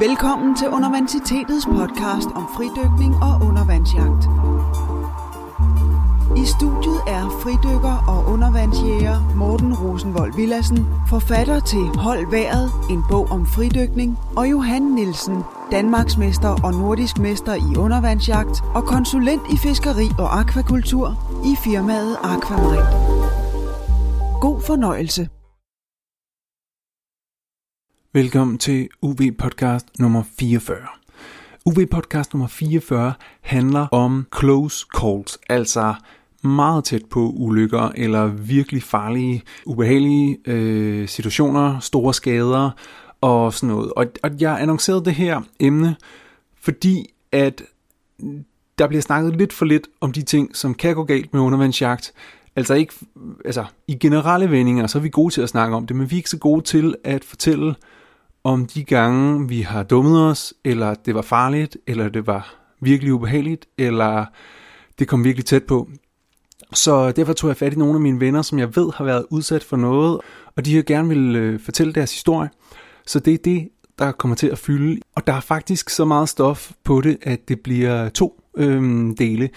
Velkommen til Universitetets podcast om fridykning og undervandsjagt. I studiet er fridykker og undervandsjæger Morten Rosenvold Villassen, forfatter til Hold Været, en bog om fridykning, og Johan Nielsen, Danmarksmester og nordisk mester i undervandsjagt og konsulent i fiskeri og akvakultur i firmaet Aquamarine. God fornøjelse. Velkommen til UV Podcast nummer 44. UV Podcast nummer 44 handler om close calls, altså meget tæt på ulykker eller virkelig farlige, ubehagelige øh, situationer, store skader og sådan noget. Og, og jeg annoncerede det her emne, fordi at der bliver snakket lidt for lidt om de ting, som kan gå galt med undervandsjagt. Altså ikke, altså i generelle vendinger, så er vi gode til at snakke om det, men vi er ikke så gode til at fortælle om de gange, vi har dummet os, eller det var farligt, eller det var virkelig ubehageligt, eller det kom virkelig tæt på. Så derfor tog jeg fat i nogle af mine venner, som jeg ved har været udsat for noget, og de har gerne vil øh, fortælle deres historie. Så det er det, der kommer til at fylde. Og der er faktisk så meget stof på det, at det bliver to øhm, dele.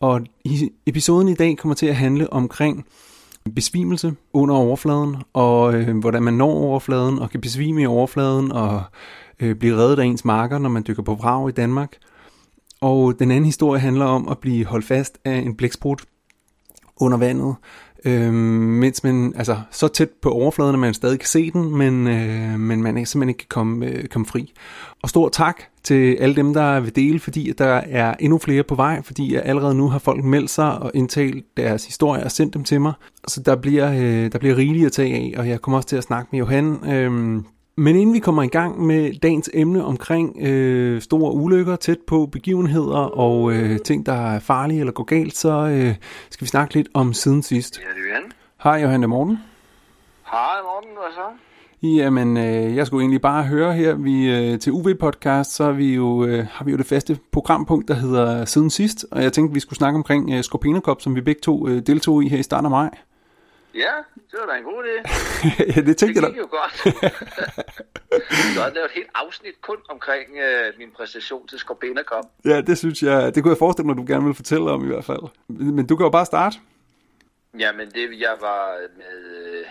Og i episoden i dag kommer til at handle omkring besvimelse under overfladen, og øh, hvordan man når overfladen og kan besvime i overfladen og øh, blive reddet af ens marker, når man dykker på vrag i Danmark. Og den anden historie handler om at blive holdt fast af en blæksprut under vandet, øh, mens man altså så tæt på overfladen, at man stadig kan se den, men, øh, men man ikke, simpelthen ikke kan komme, øh, komme fri. Og stor tak til alle dem, der vil dele, fordi der er endnu flere på vej, fordi jeg allerede nu har folk meldt sig og indtalt deres historier og sendt dem til mig. Så der bliver, øh, der bliver rigeligt at tage af, og jeg kommer også til at snakke med Johan. Øh, men inden vi kommer i gang med dagens emne omkring øh, store ulykker, tæt på begivenheder og øh, ting, der er farlige eller går galt, så øh, skal vi snakke lidt om siden sidst. Ja, det er Johan. Hej Johan, det Morten. Hej Morten, hvad så? Jamen, øh, jeg skulle egentlig bare høre her, vi øh, til UV-podcast, så vi, jo, øh, har vi jo det faste programpunkt, der hedder Siden Sidst, og jeg tænkte, vi skulle snakke omkring øh, Skorpinerkop, som vi begge to øh, deltog i her i starten af maj. Ja, det var da en god idé. ja, det tænkte Det jeg da. jo godt. du har lavet et helt afsnit kun omkring øh, min præstation til Skorpenerkop. Ja, det synes jeg, det kunne jeg forestille mig, du gerne vil fortælle om i hvert fald. Men du kan jo bare starte. Jamen, det jeg var med... Øh,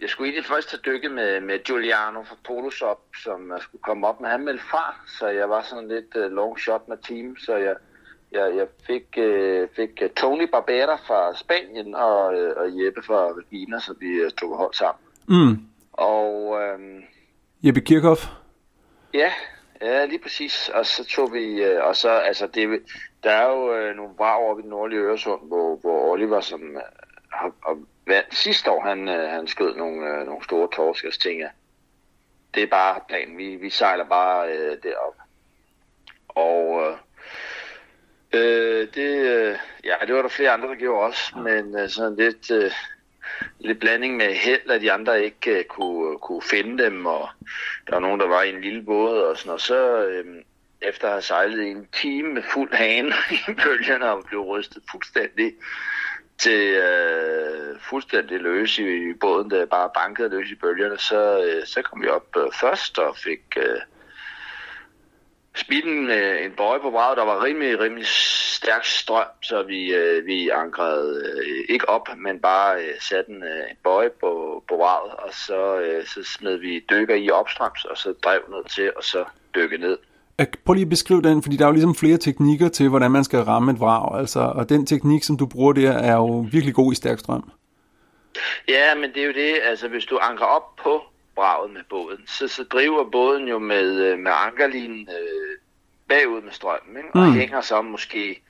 jeg skulle egentlig først have dykket med, med Giuliano fra Polosop, som jeg skulle komme op med. Han meldte fra, så jeg var sådan lidt uh, long shot med team, så jeg, jeg, jeg fik, uh, fik uh, Tony Barbera fra Spanien og, uh, og Jeppe fra Regina, så vi uh, tog hold sammen. Mm. Og uh, Jeppe Kirchhoff. Ja, ja, lige præcis. Og så tog vi, øh, og så, altså, det, der er jo øh, nogle brag oppe i den nordlige Øresund, hvor, hvor Oliver, som øh, har, har vandt sidste år, han, øh, han skød nogle, øh, nogle store så tænker jeg, det er bare planen. Vi, vi sejler bare øh, derop. Og øh, øh, det, øh, ja, det var der flere andre, der gjorde også, men øh, sådan lidt, øh, lidt blanding med held, at de andre ikke øh, kunne, øh, kunne finde dem, og der var nogen, der var i en lille båd og sådan, og så øh, efter at have sejlet i en time med fuld hane i bølgerne og blev rystet fuldstændig til øh, fuldstændig løs i, i båden, der bare bankede løs i bølgerne, så, øh, så kom vi op øh, først og fik øh, spilden øh, en bøje på braget, der var rimelig, rimelig stærk strøm, så vi, øh, vi ankrede øh, ikke op, men bare øh, satte en, øh, en bøje på, på braget, og så, øh, så smed vi dykker i opstrøms, og så drev ned til, og så dykke ned. Jeg- Prøv lige at beskrive den, fordi der er jo ligesom flere teknikker til, hvordan man skal ramme et vrag. Altså, og den teknik, som du bruger der, er jo virkelig god i stærk strøm. Ja, men det er jo det, altså hvis du anker op på braget med båden, så, så driver båden jo med, øh, med ankerlinen øh, bagud med strømmen, ikke? og Mm. hænger så måske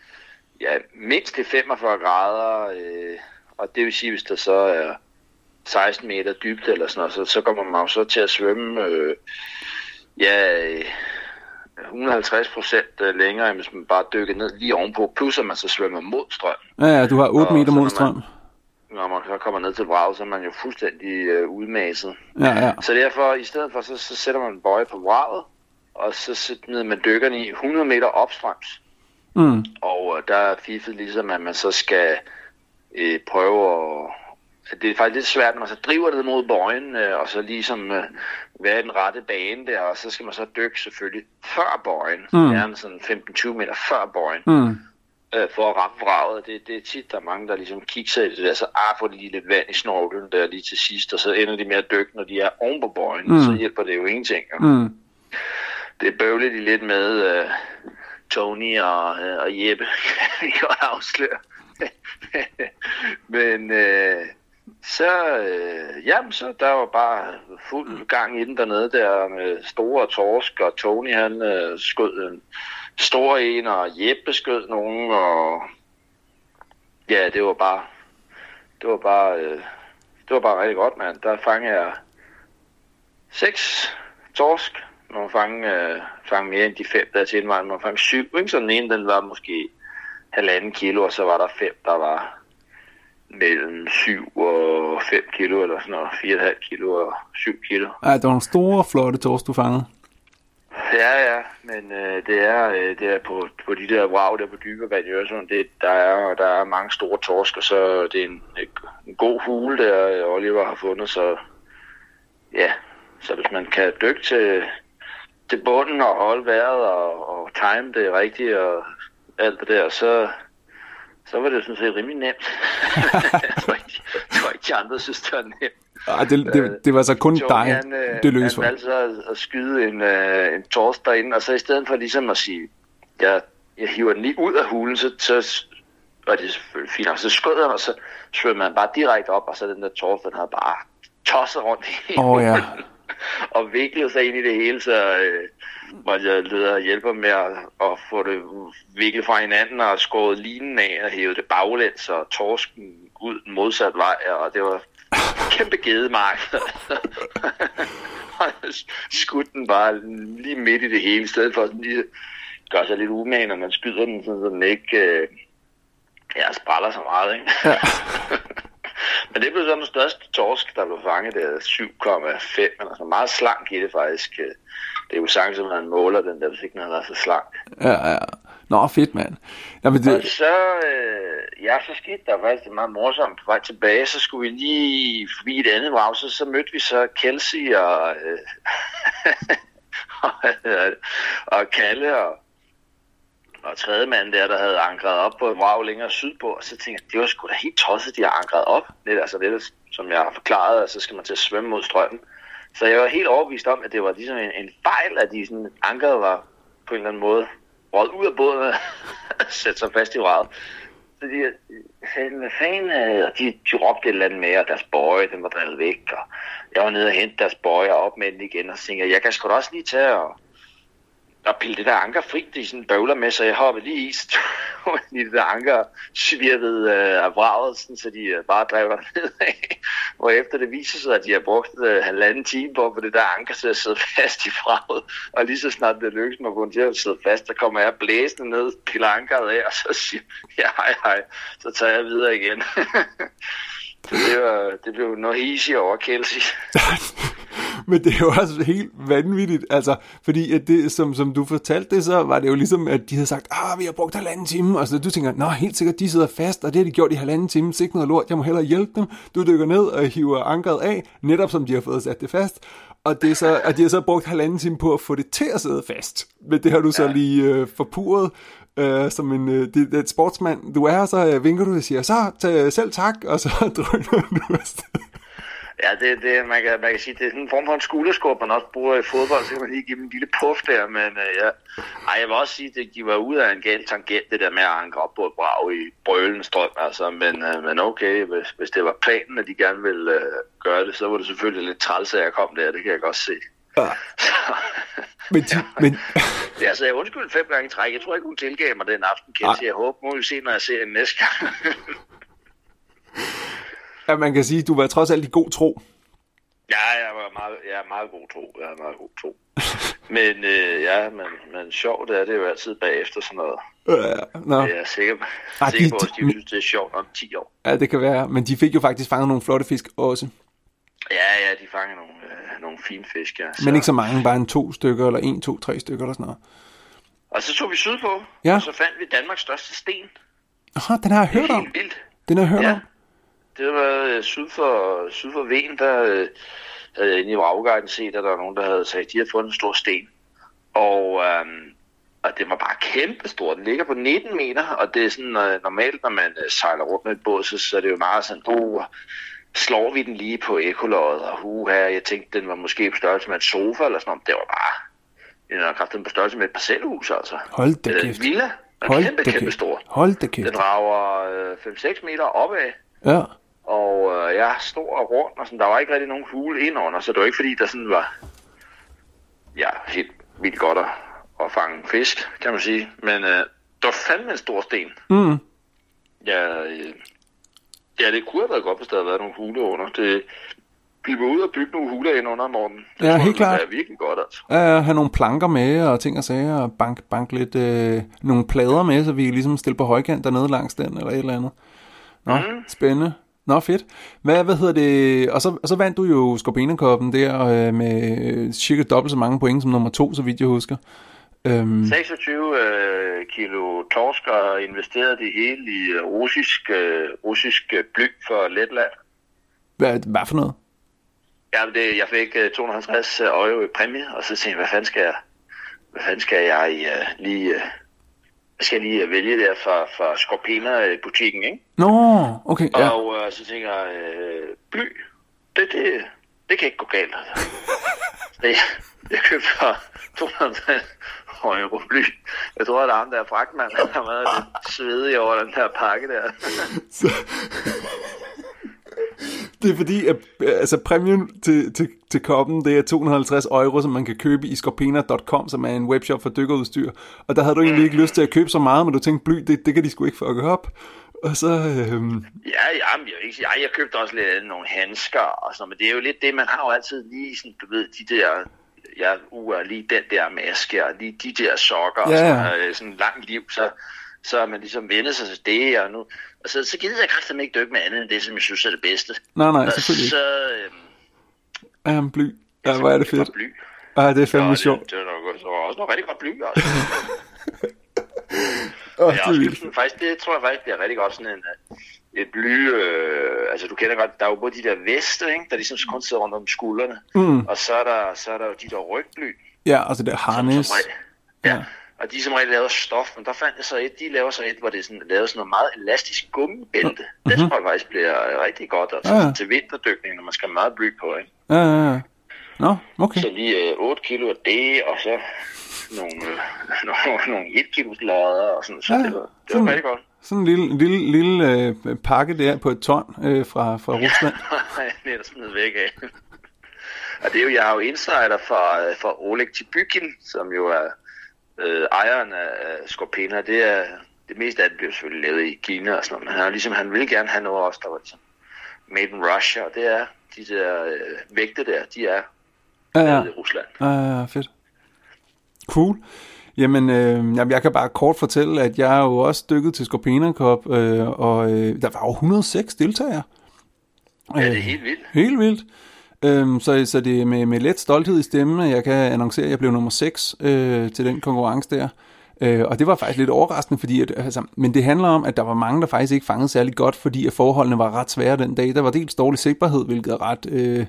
ja, mindst til 45 grader, øh, og det vil sige, hvis der så er 16 meter dybt eller sådan noget, så, så kommer man jo så til at svømme øh, ja, øh, 150 procent længere, end hvis man bare dykker ned lige ovenpå, plus at man så svømmer mod strømmen. Ja, ja, du har 8 Og meter mod man- strøm. Når man så kommer ned til vraget, så er man jo fuldstændig øh, udmaset. Ja, ja. Så derfor, i stedet for, så, så sætter man en bøje på vraget, og så smider man dykkerne i 100 meter opstrøms. Mm. Og øh, der er fiffet ligesom, at man så skal øh, prøve at det er faktisk lidt svært, når man så driver det mod bøjen, øh, og så ligesom øh, være i den rette bane der, og så skal man så dykke selvfølgelig før bøjen, mm. gerne sådan 15-20 meter før bøjen, Mm. Øh, for at ramme vraget. Det, det er tit, der er mange, der ligesom kigger i det der, så ah, får de lige lidt vand i snorkelen der lige til sidst, og så ender de med at dykke, når de er oven på bøjen, mm. så hjælper det jo ingenting. Jo. Mm. Det bøvler de lidt med øh, Tony og, øh, og Jeppe, kan vi godt afsløre. Men øh, så, øh, jamen, så der var bare fuld gang i den dernede der med store torsk, og Tony han øh, skød en store en, og Jeppe skød nogen, og ja, det var bare, det var bare, øh, det var bare rigtig godt, mand. Der fangede jeg seks torsk, man fange, øh, fange mere end de fem, der til indvandring. Man fangede syv, ikke? Så den ene, den var måske halvanden kilo, og så var der fem, der var mellem 7 og 5 kilo, eller sådan noget, 4,5 kilo og 7 kilo. Ja, det var nogle store, flotte torsk, du fangede. Ja, ja, men øh, det er, øh, det er på, på de der vrag der på dybe vand i Øresund, det, der, er, der er mange store torsk, og så det er en, en god hule, der Oliver har fundet, så ja, så hvis man kan dykke til, til bunden og holde vejret og, og time det rigtigt og alt det der, så, så var det sådan set rimelig nemt. jeg, tror ikke, jeg tror ikke, de andre synes, det var nemt. Ej, det, det, det var så kun Joe, dig, han, øh, det lykkedes han for. valgte så at, at skyde en, øh, en torsk derinde, og så i stedet for ligesom at sige, jeg, jeg hiver den lige ud af hulen, så, så og det selvfølgelig fint, og så skød han, og så svømmede man bare direkte op, og så den der torsk, den havde bare tosset rundt i oh, ja. og viklede sig ind i det hele, så øh, måtte jeg lede og hjælpe med at, at få det viklet fra hinanden og skåret linen af og hævet det baglæns og torsken ud den modsatte vej, og det var kæmpe gedemark. skudt den bare lige midt i det hele, i stedet for sådan lige gøre sig lidt umage, når man skyder den, så den ikke øh, ja, spræller så meget. Ikke? Ja. Men det blev så den største torsk, der blev fanget der 7,5, eller så meget slank i det faktisk. Det er jo sagtens, at man måler den der, hvis ikke den havde været så slank. ja, ja. Nå, fedt, mand. Jamen, Og så, øh, ja, så skete der faktisk det meget morsomt. På vej tilbage, så skulle vi lige forbi et andet vrag, så, så mødte vi så Kelsey og, øh, og, hvad og Kalle og, og tredje mand der, der havde ankret op på et vrag længere sydpå, og så tænkte jeg, det var sgu da helt tosset, de har ankret op. Lidt, altså lidt, som jeg har forklaret, og så skal man til at svømme mod strømmen. Så jeg var helt overbevist om, at det var ligesom en, en fejl, at de sådan, ankeret var på en eller anden måde røget ud af båden og sætte sig fast i røret. Så de sagde, hvad fanden, og de, de råbte et eller andet mere, og deres bøje, den var drevet væk, og jeg var nede og hente deres bøje op med den igen, og så tænkte jeg, jeg kan sgu da også lige tage og, at pille det der anker fri, de sådan bøvler med, så jeg hoppede lige i, så tog jeg det der anker svirvede øh, af vraget, sådan, så de øh, bare drev ned af. Og efter det viser sig, at de har brugt øh, halvanden time på, på det der anker til at sidde fast i vraget, og lige så snart det lykkes mig at til at sidde fast, så kommer jeg blæsende ned, piller ankeret af, og så siger ja, hej, hej, så tager jeg videre igen. så det, var, det blev noget easy overkældelse. men det er jo også helt vanvittigt, altså, fordi at det, som, som du fortalte det, så var det jo ligesom, at de havde sagt, ah, vi har brugt halvanden time, og så du tænker, nå, helt sikkert, de sidder fast, og det har de gjort i halvanden time, så ikke noget lort, jeg må hellere hjælpe dem, du dykker ned og hiver ankeret af, netop som de har fået sat det fast, og, det er så, at de har så brugt halvanden time på at få det til at sidde fast, men det har du så Ja. lige øh, forpurret, øh, som en øh, det, det et sportsmand, du er, så øh, vinker du og siger, så tag, selv tak, og så drøner du afsted. Ja, det, det, man, kan, man kan sige, det er sådan en form for en skulderskub, man også bruger i fodbold, så kan man lige give dem en lille puff der, men øh, ja. Ej, jeg vil også sige, at de var ude af en gal tangent, det der med at ankre op på et brag i brølen strøm, altså, men, øh, men okay, hvis, hvis det var planen, at de gerne ville øh, gøre det, så var det selvfølgelig lidt træls, at jeg kom der, det kan jeg godt se. Ja. Men, de, men, Ja, så jeg undskylder fem gange træk. Jeg tror ikke, hun tilgav mig den aften, Kelsey. Jeg håber, må vi se, når jeg ser den næste gang. ja, man kan sige, du var trods alt i god tro. Ja, jeg var meget, jeg er meget god tro. Jeg er meget god tro. Men øh, ja, men, men sjovt er det jo altid bagefter sådan noget. Øh, nå. Jeg er sikker, Ah, sikker de- på, at de de- synes, det er sjovt om 10 år. Ja, det kan være. Men de fik jo faktisk fanget nogle flotte fisk også. Ja, ja, de fanger nogle, øh, nogle fine fisk, ja. Men ikke så mange, bare en to stykker, eller en, to, tre stykker, eller sådan noget. Og så tog vi sydpå, Ja. og så fandt vi Danmarks største sten. Aha, den har jeg hørt Det er om. vildt. Den har jeg hørt Ja. om. Det var øh, syd for, syd for Ven, der øh, havde jeg inde i Vragguiden set, at der var nogen, der havde sagt, de havde fundet en stor sten. Og, øh, og det var bare kæmpe stort. Den ligger på 19 meter, og det er sådan øh, normalt, når man øh, sejler rundt med et båd, så, så er det jo meget sådan, uh, slår vi den lige på ekoloddet, og uh, her, jeg tænkte, den var måske på størrelse med en sofa eller sådan noget. Det var bare, den har kraften på størrelse med et parcelhus, altså. Hold da Eller en kæft. villa. Den Hold er kæmpe, da kæmpe kæft. stor. Hold da kæft. Den rager øh, 5-6 meter opad, Ja. Og øh, jeg stor og rund, og sådan, der var ikke rigtig nogen hule indenunder, så det var ikke fordi, der sådan var ja, helt vildt godt at, at fange fisk, kan man sige. Men øh, der var fandme en stor sten. Mm. Ja, øh, ja, det kunne have været godt, hvis der havde været nogle huler under. Det, vi var ude og bygge nogle huler ind under morgen. Det Ja, tror helt ville klart. være virkelig godt, altså. Uh, have nogle planker med og ting og sager, og bank, bank lidt øh, nogle plader med, så vi kan ligesom stille på højkant dernede langs den, eller et eller andet. Nå, mm. spændende. Nå, fedt. Hvad, hvad hedder det? Og så, og så vandt du jo Skorpenekoppen der øh, med øh, cirka dobbelt så mange point som nummer to, så vidt jeg husker. Øhm, 26 øh, kilo torsk og investeret det hele i øh, russisk, øh, russisk øh, bly for Letland. hvad, hvad for noget? Ja, det, jeg fik øh, 250 euro i præmie, og så tænkte jeg, hvad fanden skal jeg, hvad fanden skal jeg øh, lige, øh, skal lige øh, vælge der fra, fra Scorpena-butikken, ikke? Nå, okay, ja. Og øh, så tænker jeg, øh, bly, det, det, det kan ikke gå galt. Altså. så jeg, jeg købte for 250 euro bly. Jeg tror, at der er ham der fragtmand, han har været lidt svedig over den her pakke der. Så... Det er fordi, at øh, altså, præmien til, til, til koppen, det er 250 euro, som man kan købe i scorpena.com, som er en webshop for dykkerudstyr. Og der havde du egentlig ikke lyst til at købe så meget, men du tænkte, bly, det, det kan de sgu ikke fucke op. Og så, øhm, Ja, ja, men jeg, ikke ej, jeg købte også lidt nogle handsker og sådan men det er jo lidt det, man har jo altid lige sådan, du ved, de der, ja, uger, lige den der maske og lige de der sokker og Ja, sådan, ja. øh, sådan et langt liv, så, så er man ligesom vendt sig til det, og nu, og så, så gider jeg kraftigt ikke dykke med andet end det, som jeg synes er det bedste. nej, nej, Og selvfølgelig ikke. så, øh, Ja, bly. Ja, hvor er det fedt. Bly. Ja, det er fandme Ja, sjovt. det, det, var nok, det var også noget rigtig godt bly, altså. Åh, Jeg det har er også sådan, faktisk, det tror jeg faktisk bliver rigtig godt sådan en, øh, et bly, øh, altså du kender godt, der er jo både de der veste, ikke, der ligesom kun sidder rundt om skuldrene, Mm. og så er, der, så er der jo de der rygbly, Ja, altså det er som, harness. som regel, ja. Og de som regel lavet af stof, men der fandt jeg så et, de laver så et, hvor det er sådan, lavet sådan noget meget elastisk gummibælte. Det tror jeg faktisk bliver rigtig godt, altså. Ja, til vinterdykning, når man skal have meget bly på, ikke? Ja, ja, ja. Nå, okay. Så lige øh, 8 kilo af det, og så nogle, øh, nogle, nogle 1 kilos lodder, og sådan, så Ja, det var, det sådan. var rigtig godt. Sådan en lille, lille, lille øh, pakke der på et ton øh, fra, fra Rusland. det er smidt væk af. Og det er jo, jeg er jo insider fra, øh, fra Oleg Tibykin, som jo er øh, ejeren af Scorpena. Det er det meste af det bliver selvfølgelig lavet i Kina og sådan noget, men han, ligesom, han vil gerne have noget også, der var ligesom made in Russia, og det er de der øh, vægte der, de er Ja, ja. i Rusland. Ja, ja, fedt. Cool. Jamen, øh, jamen, jeg kan bare kort fortælle, at jeg er jo også dykket til Scorpena Cup, øh, og øh, der var jo 106 deltagere. Ja, det er helt vildt. Helt vildt. Øhm, så, så det er med, med let stolthed i stemmen, jeg kan annoncere, at jeg blev nummer 6 øh, til den konkurrence der. Øh, og det var faktisk lidt overraskende, fordi at, altså, men det handler om, at der var mange, der faktisk ikke fangede særlig godt, fordi at forholdene var ret svære den dag. Der var dels dårlig sigtbarhed, hvilket er ret øh,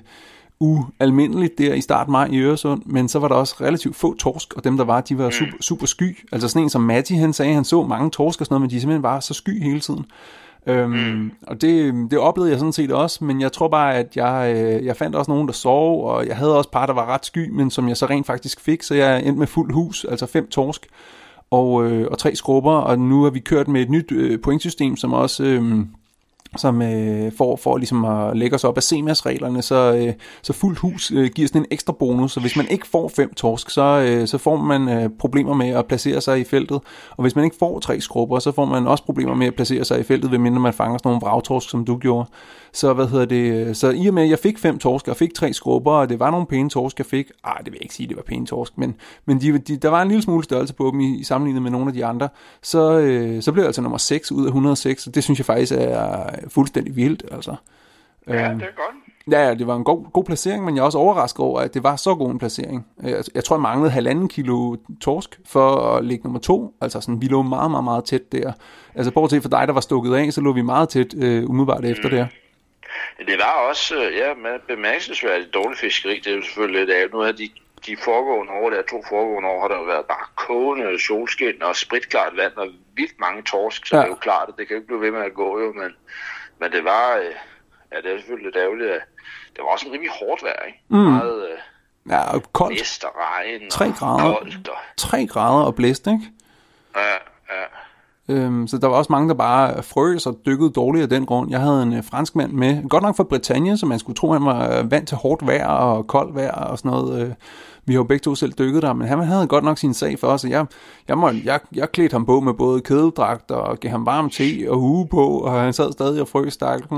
ualmindeligt der i start maj i Øresund, men så var der også relativt få torsk, og dem der var, de var super, super sky. Altså sådan en som Matti, han sagde, han så mange torsk og sådan noget, men de simpelthen var så sky hele tiden. Øhm, mm. Og det, det oplevede jeg sådan set også, men jeg tror bare, at jeg, øh, jeg fandt også nogen, der sov, og jeg havde også par, der var ret sky, men som jeg så rent faktisk fik, så jeg endte med fuld hus, altså fem torsk og, øh, og tre skrubber, og nu har vi kørt med et nyt øh, pointsystem, som også... Øh, som øh, for, for ligesom at lægge os op af CMAS-reglerne, så, øh, så fuldt hus øh, giver sådan en ekstra bonus, så hvis man ikke får fem torsk, så, øh, så får man øh, problemer med at placere sig i feltet, og hvis man ikke får tre skrubber, så får man også problemer med at placere sig i feltet, ved mindre man fanger sådan nogle vragtorsk, som du gjorde. Så hvad hedder det, så i og med, at jeg fik fem torsk, og fik tre skrubber, og det var nogle pæne torsk, jeg fik, ah, det vil jeg ikke sige, det var pæne torsk, men, men de, de, der var en lille smule størrelse på dem i, i sammenlignet med nogle af de andre, så, øh, så blev jeg altså nummer 6 ud af 106, og det synes jeg faktisk er fuldstændig vildt, altså. Ja, det er godt. Ja, ja, det var en god, god placering, men jeg er også overrasket over, at det var så god en placering. Jeg, jeg tror, jeg manglede halvanden kilo torsk for at ligge nummer to. Altså sådan, vi lå meget, meget, meget tæt der. Altså bortset fra dig, der var stukket af, så lå vi meget tæt øh, umiddelbart efter der. Det var også, øh, ja, med bemærkelsesværdigt dårligt fiskeri. Det er jo selvfølgelig lidt af. Nu har de, de foregående år, der to foregående år, har der jo været bare kogende solskin og spritklart vand og vildt mange torsk, så ja. det er jo klart, at det kan jo ikke blive ved med at gå jo, men, men det var, øh, ja, det er selvfølgelig lidt ærgerligt, det var også en rimelig hårdt vejr, ikke? Mm. Meget, øh, ja, og koldt. Blæst og regn 3 grader. koldt. Og... 3 grader og blæst, ikke? Ja, ja. Øhm, så der var også mange, der bare frøs og dykkede dårligt af den grund. Jeg havde en øh, fransk mand med, godt nok fra Bretagne, så man skulle tro, han var øh, vant til hårdt vejr og koldt vejr og sådan noget. Øh, vi har jo begge to selv dykket der, men han havde godt nok sin sag for os, og jeg, jeg, må, jeg, jeg klædte ham på med både kædedragt og gav ham varm te og hue på, og han sad stadig og frøs stakken.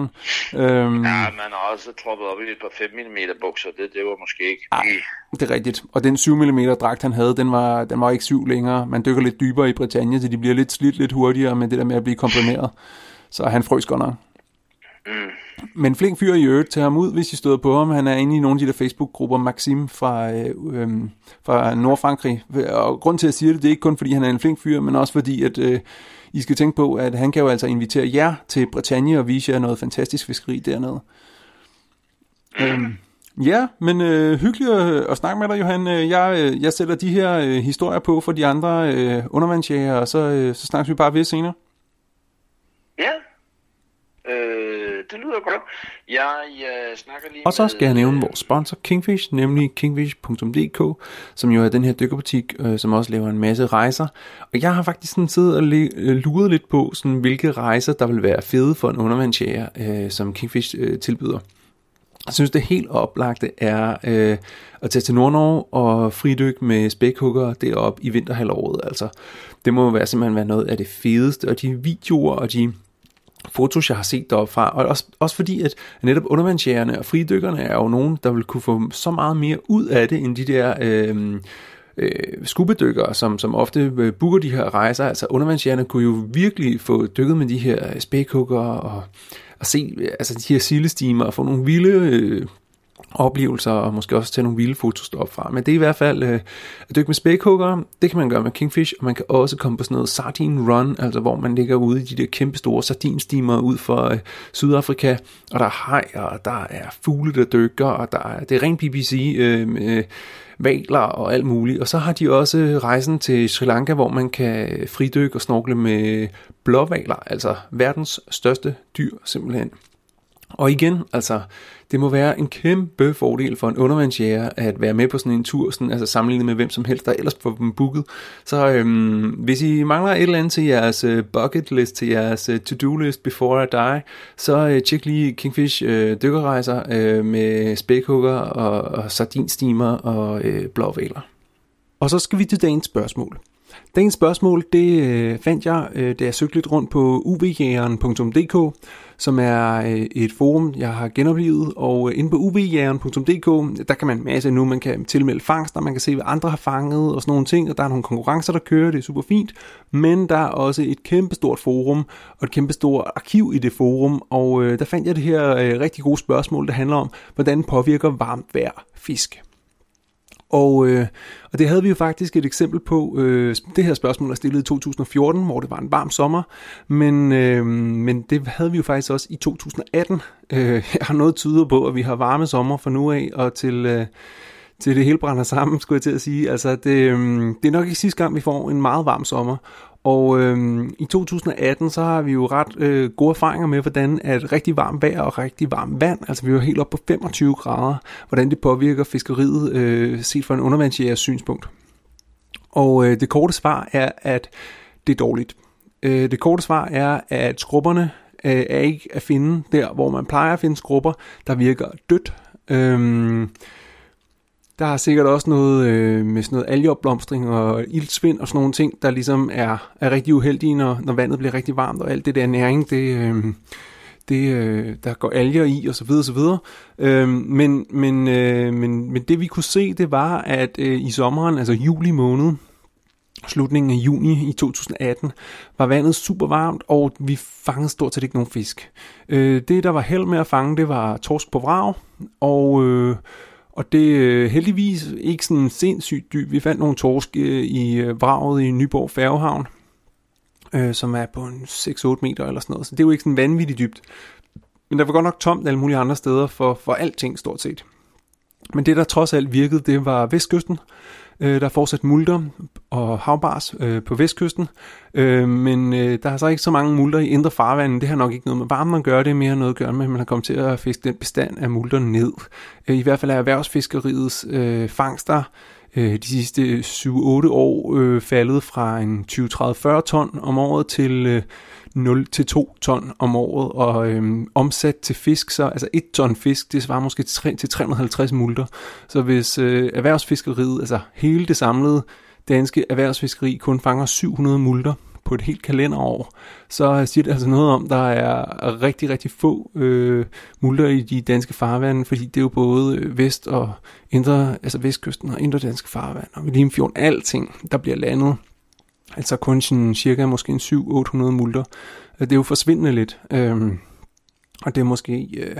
Øhm, ja, man har også troppet op i et par 5 mm bukser, det, det var måske ikke... Ej, det er rigtigt. Og den 7 mm dragt, han havde, den var, den var ikke 7 længere. Man dykker lidt dybere i Britannia, så de bliver lidt slidt lidt hurtigere med det der med at blive komprimeret. Så han frøs godt nok. Mm. Men flink fyr i øvrigt, til ham ud, hvis I støder på ham. Han er inde i nogle af de der Facebook-grupper, Maxim fra, øh, øh, fra Nordfrankrig. Og grund til, at jeg siger det, det er ikke kun, fordi han er en flink fyr, men også fordi, at øh, I skal tænke på, at han kan jo altså invitere jer til Bretagne og vise jer noget fantastisk fiskeri dernede. Øhm, ja, men øh, hyggeligt at, at snakke med dig, Johan. Øh, jeg, øh, jeg sætter de her øh, historier på for de andre øh, undervandsjæger, og så, øh, så snakkes vi bare ved senere. Ja, Øh, det lyder godt. Jeg, jeg snakker lige Og så skal jeg nævne vores sponsor Kingfish, nemlig kingfish.dk, som jo er den her dykkerbutik, øh, som også laver en masse rejser. Og jeg har faktisk sådan siddet og øh, luret lidt på, sådan, hvilke rejser, der vil være fede for en undervandsjæger, øh, som Kingfish øh, tilbyder. Jeg synes, det helt oplagte er øh, at tage til Nordnorge og fridyk med spækhugger deroppe i vinterhalvåret. Altså, det må være simpelthen være noget af det fedeste, og de videoer og de fotos, jeg har set deroppe fra, og også, også fordi, at netop undervandsjægerne og fridykkerne er jo nogen, der vil kunne få så meget mere ud af det, end de der øh, øh, skubedykkere, som, som ofte øh, booker de her rejser. Altså undervandsjægerne kunne jo virkelig få dykket med de her spækhugger og, og se altså, de her sildestimer og få nogle vilde øh, oplevelser, og måske også tage nogle vilde fotos deroppe fra. Men det er i hvert fald øh, at dykke med spækhugger, det kan man gøre med Kingfish, og man kan også komme på sådan noget sardine run, altså hvor man ligger ude i de der kæmpe store sardinstimer ud for øh, Sydafrika, og der er hajer, og der er fugle, der dykker, og der er, det er rent BBC øh, med valer og alt muligt. Og så har de også øh, rejsen til Sri Lanka, hvor man kan fridykke og snorkle med blåvaler, altså verdens største dyr simpelthen. Og igen, altså, det må være en kæmpe fordel for en undervandsjæger at være med på sådan en tur, sådan, altså sammenlignet med hvem som helst, der ellers får dem booket. Så øhm, hvis I mangler et eller andet til jeres øh, bucket list, til jeres øh, to-do list before I die, så øh, tjek lige Kingfish øh, dykkerrejser øh, med spækhugger og, og sardinstimer og øh, blåvaler. Og så skal vi til dagens spørgsmål. Dagens spørgsmål, det øh, fandt jeg, øh, da jeg søgte lidt rundt på uvjægeren.dk, som er øh, et forum, jeg har genoplevet, og øh, inde på uvjægeren.dk, der kan man masse nu, man kan tilmelde fangster, man kan se, hvad andre har fanget og sådan nogle ting, og der er nogle konkurrencer, der kører, det er super fint, men der er også et kæmpestort forum, og et kæmpestort arkiv i det forum, og øh, der fandt jeg det her øh, rigtig gode spørgsmål, der handler om, hvordan påvirker varmt vejr fisk. Og, øh, og det havde vi jo faktisk et eksempel på. Øh, det her spørgsmål er stillet i 2014, hvor det var en varm sommer, men, øh, men det havde vi jo faktisk også i 2018. Øh, jeg har noget tyder på, at vi har varme sommer fra nu af og til... Øh, til det hele brænder sammen, skulle jeg til at sige. Altså, det, øh, det er nok ikke sidste gang, vi får en meget varm sommer. Og øh, i 2018, så har vi jo ret øh, gode erfaringer med, hvordan at rigtig varmt vejr og rigtig varmt vand, altså vi er helt op på 25 grader, hvordan det påvirker fiskeriet øh, set fra en undervandsjægers synspunkt. Og øh, det korte svar er, at det er dårligt. Øh, det korte svar er, at skrubberne øh, er ikke at finde der, hvor man plejer at finde skrubber, der virker dødt. Øh, der er sikkert også noget øh, med sådan noget algeopblomstring og ildsvind og sådan nogle ting, der ligesom er, er rigtig uheldige, når, når vandet bliver rigtig varmt, og alt det der næring, det, øh, det, øh, der går alger i og så videre, så videre. Øh, men, men, øh, men, men det vi kunne se, det var, at øh, i sommeren, altså juli måned, slutningen af juni i 2018, var vandet super varmt, og vi fangede stort set ikke nogen fisk. Øh, det, der var held med at fange, det var torsk på vrag, og... Øh, og det er heldigvis ikke sådan sindssygt dybt. Vi fandt nogle torsk øh, i øh, vraget i Nyborg Færgehavn, øh, som er på en 6-8 meter eller sådan noget. Så det er jo ikke sådan vanvittigt dybt. men der var godt nok tomt alle mulige andre steder for, for alting stort set. Men det, der trods alt virkede, det var vestkysten. Øh, der er fortsat multer og havbars øh, på vestkysten, øh, men øh, der er så ikke så mange multer i indre farvandet. Det har nok ikke noget med varmen at gøre, det er mere noget at gøre med, at man har kommet til at fiske den bestand af multer ned. Øh, I hvert fald er erhvervsfiskeriets øh, fangster øh, de sidste 7-8 år øh, faldet fra en 20-30-40 ton om året til øh, 0 til 2 ton om året, og øhm, omsat til fisk, så altså 1 ton fisk, det svarer måske til, til 350 multer. Så hvis øh, erhvervsfiskeriet, altså hele det samlede danske erhvervsfiskeri, kun fanger 700 multer på et helt kalenderår, så øh, siger det altså noget om, der er rigtig, rigtig få øh, multer i de danske farvande, fordi det er jo både øh, vest og indre, altså vestkysten og indre danske farvand, og Limfjorden, alting, der bliver landet Altså kun sådan cirka måske en 700-800 multer. Øh, det er jo forsvindende lidt. Øhm, og det er måske... Øh,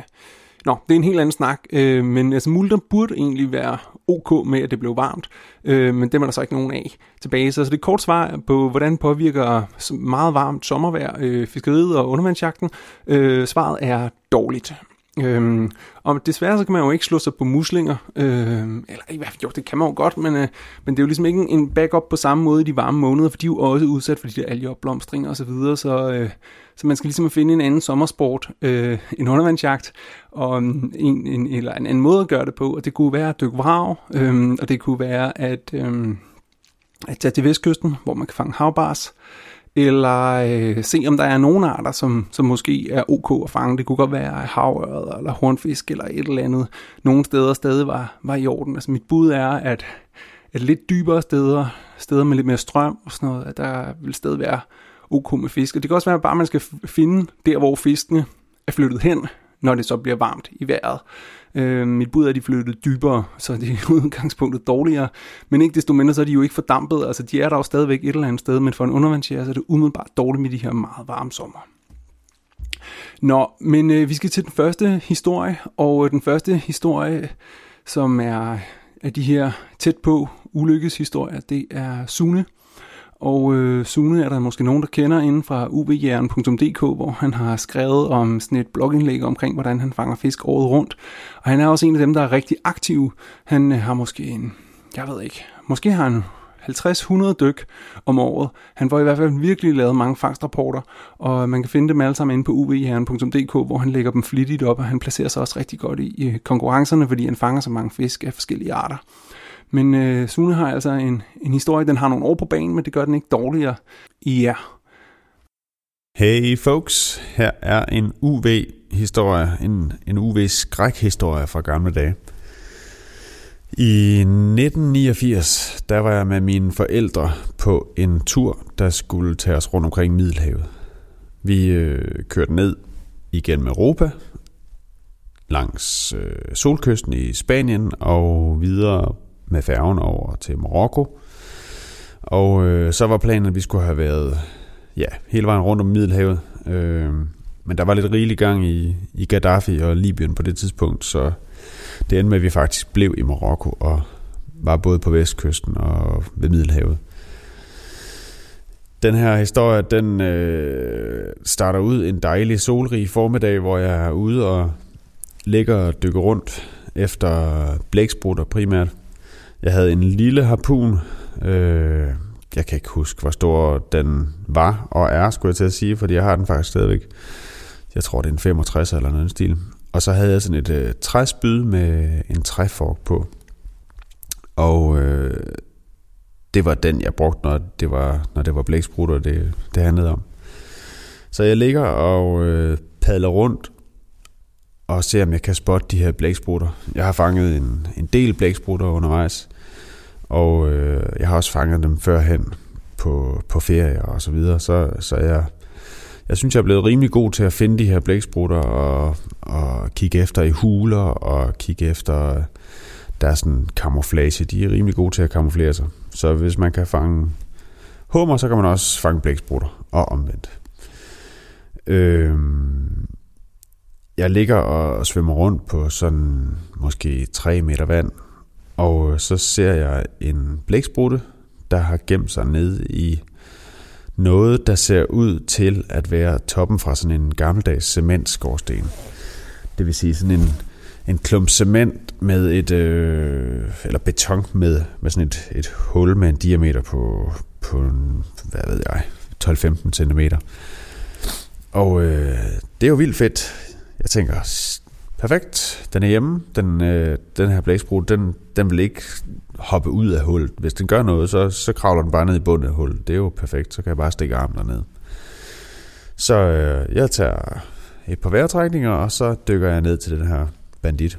Nå, det er en helt anden snak, øh, men altså multer burde egentlig være ok med, at det blev varmt, øh, men det er der så ikke nogen af tilbage. Så, så det er kort svar på, hvordan påvirker meget varmt sommervejr øh, fiskeriet og undervandsjagten. Øh, svaret er dårligt. Øhm, og desværre så kan man jo ikke slå sig på muslinger, øhm, eller i hvert fald, jo, det kan man jo godt, men, øh, men det er jo ligesom ikke en backup på samme måde i de varme måneder, for de er jo også udsat for de der algeopblomstringer og så videre, så, øh, så man skal ligesom finde en anden sommersport, øh, en undervandsjagt, og en, en, eller en anden måde at gøre det på, og det kunne være at dykke vrag, øh, og det kunne være at, øh, at tage til vestkysten, hvor man kan fange havbars, eller øh, se om der er nogle arter, som, som måske er ok at fange. Det kunne godt være havøret eller hornfisk eller et eller andet. Nogle steder stadig var, var i orden. Altså mit bud er, at, at lidt dybere steder, steder med lidt mere strøm og sådan noget, at der vil stadig være ok med fisk. Og det kan også være, at bare man skal finde der, hvor fiskene er flyttet hen, når det så bliver varmt i vejret. Øh, mit bud er, at de flyttede dybere, så det er udgangspunktet dårligere. Men ikke desto mindre, så er de jo ikke fordampet. Altså, de er der jo stadigvæk et eller andet sted, men for en undervandsjæger, så er det umiddelbart dårligt med de her meget varme sommer. Nå, men øh, vi skal til den første historie, og øh, den første historie, som er af de her tæt på ulykkeshistorier, det er Sune. Og øh, Sune er der måske nogen, der kender inden fra uvjern.dk, hvor han har skrevet om sådan et blogindlæg omkring, hvordan han fanger fisk året rundt. Og han er også en af dem, der er rigtig aktiv. Han øh, har måske en, jeg ved ikke, måske har han 50-100 dyk om året. Han får i hvert fald virkelig lavet mange fangstrapporter, og man kan finde dem alle sammen inde på uvjern.dk, hvor han lægger dem flittigt op, og han placerer sig også rigtig godt i øh, konkurrencerne, fordi han fanger så mange fisk af forskellige arter. Men øh, Sune har altså en, en historie, den har nogle år på banen, men det gør den ikke dårligere i jer. Hey folks, her er en UV-historie, en, en UV-skrækhistorie fra gamle dage. I 1989, der var jeg med mine forældre på en tur, der skulle tage os rundt omkring Middelhavet. Vi øh, kørte ned igennem Europa, langs øh, solkysten i Spanien og videre med færgen over til Marokko. Og øh, så var planen, at vi skulle have været ja, hele vejen rundt om Middelhavet. Øh, men der var lidt rigelig gang i, i Gaddafi og Libyen på det tidspunkt, så det endte med, at vi faktisk blev i Marokko og var både på vestkysten og ved Middelhavet. Den her historie, den øh, starter ud en dejlig solrig formiddag, hvor jeg er ude og ligger og dykker rundt efter blæksprutter primært. Jeg havde en lille harpun. Øh, jeg kan ikke huske, hvor stor den var og er, skulle jeg til at sige, fordi jeg har den faktisk stadigvæk. Jeg tror, det er en 65 eller noget stil. Og så havde jeg sådan et øh, træspyd med en træfork på. Og øh, det var den, jeg brugte, når det var, når det var blæksprutter, det, det handlede om. Så jeg ligger og øh, padler rundt og ser, om jeg kan spotte de her blæksprutter. Jeg har fanget en, en del blæksprutter undervejs, og øh, jeg har også fanget dem førhen på, på ferie og så videre, så, så jeg, jeg synes, jeg er blevet rimelig god til at finde de her blæksprutter og, og kigge efter i huler og kigge efter der er sådan camouflage. De er rimelig gode til at kamuflere sig. Så hvis man kan fange hummer, så kan man også fange blæksprutter og omvendt. Øhm, jeg ligger og svømmer rundt på sådan måske 3 meter vand, og så ser jeg en blæksprutte, der har gemt sig ned i noget, der ser ud til at være toppen fra sådan en gammeldags cementskorsten. det vil sige sådan en, en klump cement med et, øh, eller beton med, med sådan et, et hul med en diameter på, på en, hvad ved jeg, 12-15 cm. Og øh, det er jo vildt fedt. Jeg tænker, perfekt, den er hjemme. Den, øh, den her blæksprut, den, den vil ikke hoppe ud af hullet. Hvis den gør noget, så, så kravler den bare ned i bunden af hullet. Det er jo perfekt, så kan jeg bare stikke armen derned. Så øh, jeg tager et par vejrtrækninger, og så dykker jeg ned til den her bandit.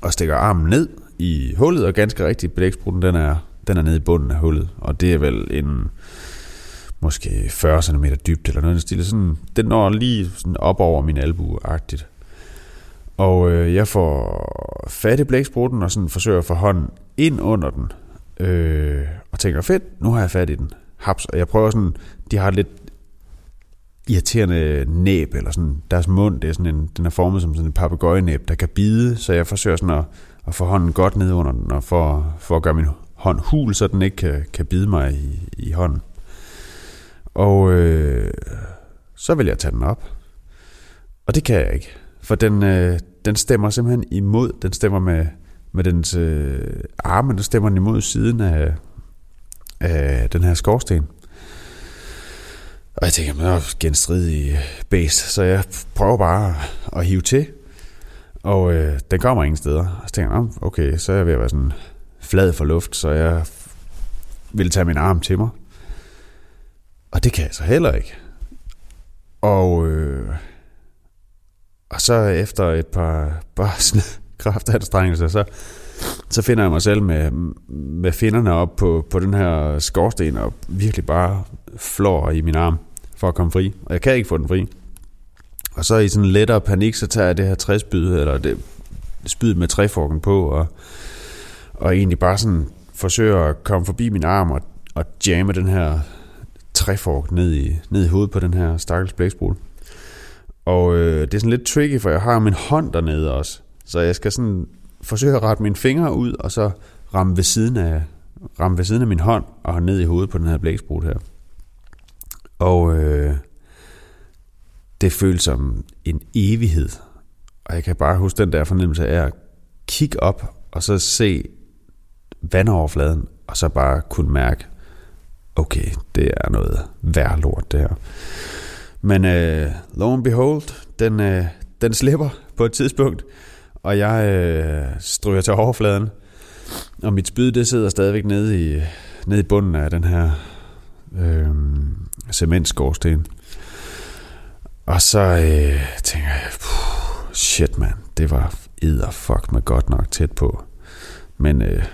Og stikker armen ned i hullet, og ganske rigtigt, blæksprutten, den er, den er nede i bunden af hullet. Og det er vel en måske 40 cm dybt, eller noget stil. Sådan, den når lige sådan op over min albue-agtigt. Og øh, jeg får fat i blæksprutten, og sådan forsøger at få hånden ind under den. Øh, og tænker, fedt, nu har jeg fat i den. Haps. Og jeg prøver sådan, de har lidt irriterende næb, eller sådan, deres mund, det er sådan en, den er formet som sådan en papegøjenæb, der kan bide, så jeg forsøger sådan at, at få hånden godt ned under den, og for, for at gøre min hånd hul, så den ikke kan, kan bide mig i, i hånden. Og øh, så vil jeg tage den op. Og det kan jeg ikke. For den, øh, den stemmer simpelthen imod. Den stemmer med, med dens øh, arme, den stemmer den imod siden af, af den her skorsten. Og jeg tænker, man er genstridig base, så jeg prøver bare at hive til. Og øh, den kommer ingen steder. Og så tænker jeg, okay, så er jeg ved at være sådan flad for luft, så jeg vil tage min arm til mig. Og det kan jeg så heller ikke. Og, øh, og så efter et par børsne kraftanstrengelser, så, så finder jeg mig selv med, med finderne op på, på den her skorsten og virkelig bare flår i min arm for at komme fri. Og jeg kan ikke få den fri. Og så i sådan en lettere panik, så tager jeg det her træspyd, eller det spyd med træforken på, og, og egentlig bare sådan forsøger at komme forbi min arm og, og jamme den her træfork ned i, ned i hovedet på den her stakkels blæksprut. Og øh, det er sådan lidt tricky, for jeg har min hånd dernede også. Så jeg skal sådan forsøge at rette mine fingre ud, og så ramme ved siden af, ramme ved siden af min hånd, og ned i hovedet på den her blæksprut her. Og øh, det føles som en evighed. Og jeg kan bare huske den der fornemmelse af at kigge op, og så se vandoverfladen, og så bare kunne mærke, okay, det er noget værd lort det her. Men øh, lo and behold, den, øh, den slipper på et tidspunkt, og jeg øh, stryger til overfladen, og mit spyd det sidder stadigvæk nede i, nede i bunden af den her øh, cementskorsten. Og så øh, tænker jeg, shit man, det var edder fuck med godt nok tæt på. Men øh,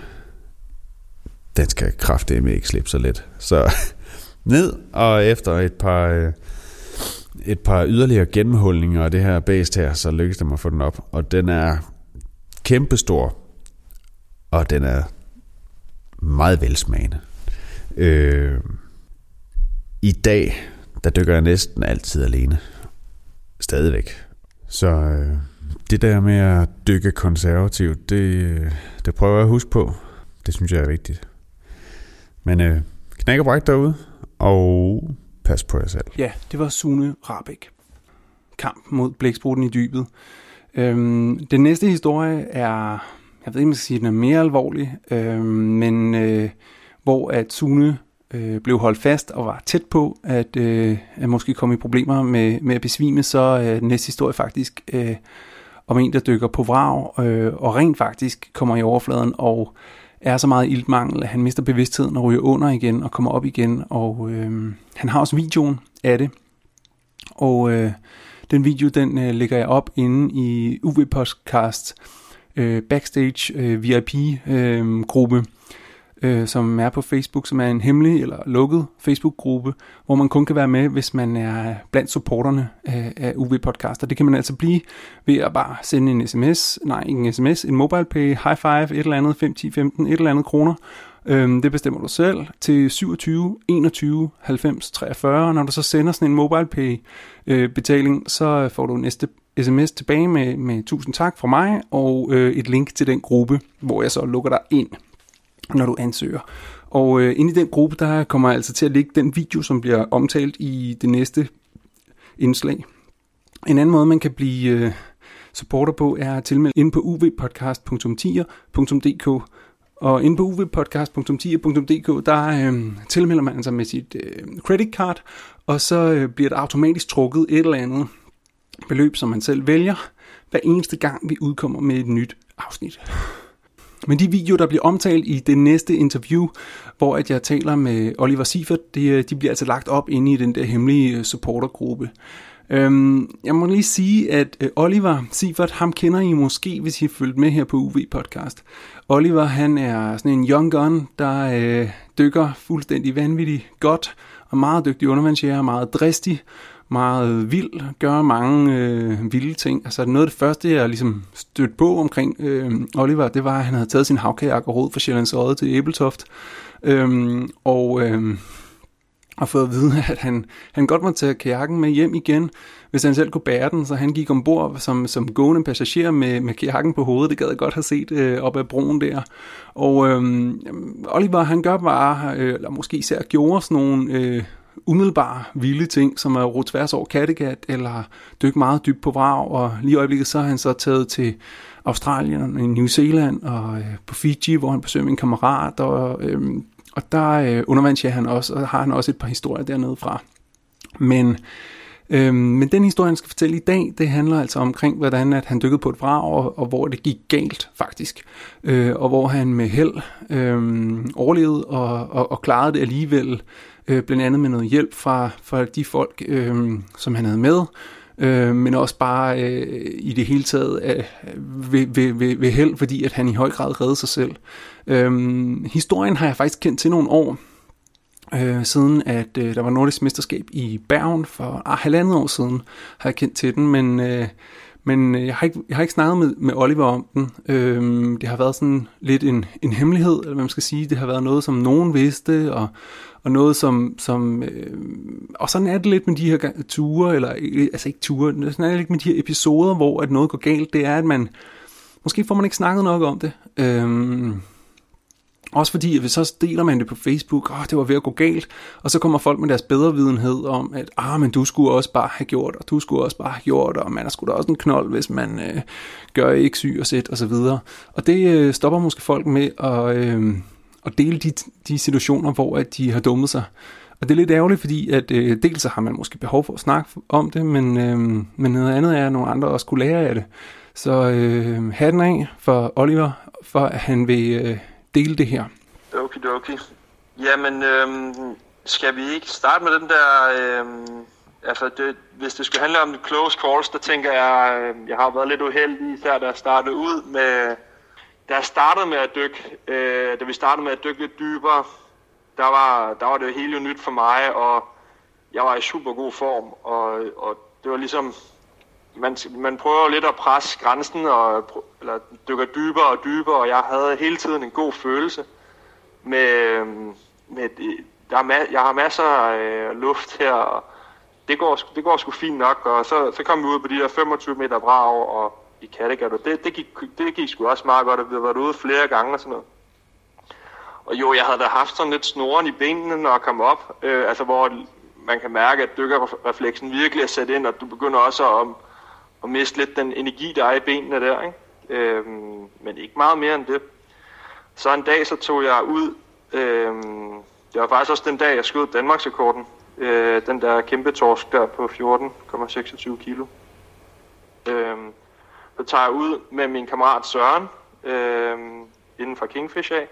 den skal kraftedeme ikke slippe så let. Så ned, og efter et par, øh, et par yderligere gennemhulninger af det her bæst her, så lykkedes det mig at få den op. Og den er kæmpestor, og den er meget velsmagende. Øh, I dag, der dykker jeg næsten altid alene. Stadigvæk. Så øh, det der med at dykke konservativt, det, øh, det prøver jeg at huske på. Det synes jeg er vigtigt. Men øh, knæk og bræk derude, og pas på jer selv. Ja, det var Sune Rabeck. Kamp mod blæksprutten i dybet. Øhm, den næste historie er, jeg ved ikke, om jeg skal sige, den er mere alvorlig, øhm, men øh, hvor at Sune øh, blev holdt fast og var tæt på at, øh, at måske komme i problemer med, med at besvime, så øh, den næste historie faktisk øh, om en, der dykker på vrag øh, og rent faktisk kommer i overfladen og er så meget iltmangel, at han mister bevidstheden og ryger under igen og kommer op igen. Og øh, han har også videoen af det. Og øh, den video, den øh, lægger jeg op inde i UV Podcast øh, Backstage øh, VIP-gruppe. Øhm, øh, øh, som er på Facebook, som er en hemmelig eller lukket Facebook-gruppe, hvor man kun kan være med, hvis man er blandt supporterne øh, af, af UV Podcast. Og det kan man altså blive ved at bare sende en sms, nej ikke en sms, en mobile pay, high five, et eller andet, 5, 10, 15, et eller andet kroner. Øhm, det bestemmer du selv til 27 21 90 43. Når du så sender sådan en mobile pay øh, betaling, så får du næste sms tilbage med, med tusind tak fra mig og øh, et link til den gruppe, hvor jeg så lukker dig ind når du ansøger. Og øh, inde i den gruppe, der kommer jeg altså til at ligge den video, som bliver omtalt i det næste indslag. En anden måde, man kan blive øh, supporter på, er at tilmelde ind på uvpodcast.10.dk. Og inde på uvpodcast.10.dk, der øh, tilmelder man sig med sit øh, credit card, og så øh, bliver der automatisk trukket et eller andet beløb, som man selv vælger, hver eneste gang vi udkommer med et nyt afsnit. Men de videoer, der bliver omtalt i det næste interview, hvor at jeg taler med Oliver Sifert, de, øh, de bliver altså lagt op inde i den der hemmelige øh, supportergruppe. Øhm, jeg må lige sige, at øh, Oliver Sifert, ham kender I måske, hvis I har fulgt med her på UV Podcast. Oliver, han er sådan en young gun, der øh, dykker fuldstændig vanvittigt godt, og meget dygtig undervandsjæger, meget dristig, meget vild, gør mange øh, vilde ting. Altså noget af det første, jeg ligesom stødte på omkring øh, Oliver, det var, at han havde taget sin havkajak og rod fra Sjællands Odde til Æbeltoft. Øhm, og øh, og fået at vide, at han, han godt måtte tage kajakken med hjem igen, hvis han selv kunne bære den, så han gik ombord som, som gående passager med, med kajakken på hovedet. Det gad jeg godt have set øh, op ad broen der. Og øh, Oliver, han gør bare, øh, eller måske især gjorde sådan nogle øh, umiddelbare vilde ting, som at ro tværs over Kattegat, eller dykke meget dybt på vrag, og lige i øjeblikket så har han så taget til Australien, i New Zealand og øh, på Fiji, hvor han besøger min kammerat, og, øh, og der øh, undervandsjer han også, og har han også et par historier dernede fra. Men Øhm, men den historie, han skal fortælle i dag, det handler altså omkring, hvordan at han dykkede på et vrag, og, og hvor det gik galt faktisk. Øh, og hvor han med held øh, overlevede og, og, og klarede det alligevel, øh, blandt andet med noget hjælp fra, fra de folk, øh, som han havde med, øh, men også bare øh, i det hele taget øh, ved, ved, ved, ved held, fordi at han i høj grad reddede sig selv. Øh, historien har jeg faktisk kendt til nogle år, øh, siden at øh, der var nordisk mesterskab i Bergen for ah, halvandet år siden, har jeg kendt til den, men, øh, men øh, jeg, har ikke, jeg har ikke snakket med, med Oliver om den. Øhm, det har været sådan lidt en, en hemmelighed, eller hvad man skal sige. Det har været noget, som nogen vidste, og, og noget som, som øh, og sådan er det lidt med de her ture, eller øh, altså ikke ture, sådan er det lidt med de her episoder, hvor at noget går galt, det er, at man, måske får man ikke snakket nok om det. Øhm, også fordi, hvis så deler man det på Facebook, åh, det var ved at gå galt, og så kommer folk med deres bedre videnhed om, at ah, men du skulle også bare have gjort, og du skulle også bare have gjort, og man er sgu da også en knold, hvis man øh, gør ikke syg og sæt, og så videre. Og det øh, stopper måske folk med at, øh, at dele de, de situationer, hvor at de har dummet sig. Og det er lidt ærgerligt, fordi at øh, dels så har man måske behov for at snakke om det, men, øh, men noget andet er, at nogle andre også kunne lære af det. Så øh, hatten af for Oliver, for at han vil... Øh, dele det her. Okidoki. Jamen, øhm, skal vi ikke starte med den der... Øhm, altså, det, hvis det skal handle om close calls, der tænker jeg, øh, jeg har været lidt uheldig, især da jeg startede ud med... Da jeg startede med at dykke, øh, da vi startede med at dykke lidt dybere, der var, der var det hele nyt for mig, og jeg var i super god form, og, og det var ligesom, man, man prøver lidt at presse grænsen, og, eller dykker dybere og dybere, og jeg havde hele tiden en god følelse med, med der er, jeg har masser af øh, luft her, og det går, det går sgu fint nok, og så, så kom vi ud på de der 25 meter brag og i Kattegat, og det, det, gik, det gik sgu også meget godt, og vi har været ude flere gange og sådan noget. Og jo, jeg havde da haft sådan lidt snoren i benene, når jeg kom op, øh, altså hvor man kan mærke, at dykkerrefleksen virkelig er sat ind, og du begynder også at og miste lidt den energi, der er i benene der. Ikke? Øhm, men ikke meget mere end det. Så en dag så tog jeg ud, øhm, det var faktisk også den dag, jeg skød Danmarksrekorden. Øh, den der kæmpe torsk der på 14,26 kilo. Øhm, så tager jeg ud med min kammerat Søren, øhm, inden for Kingfish af.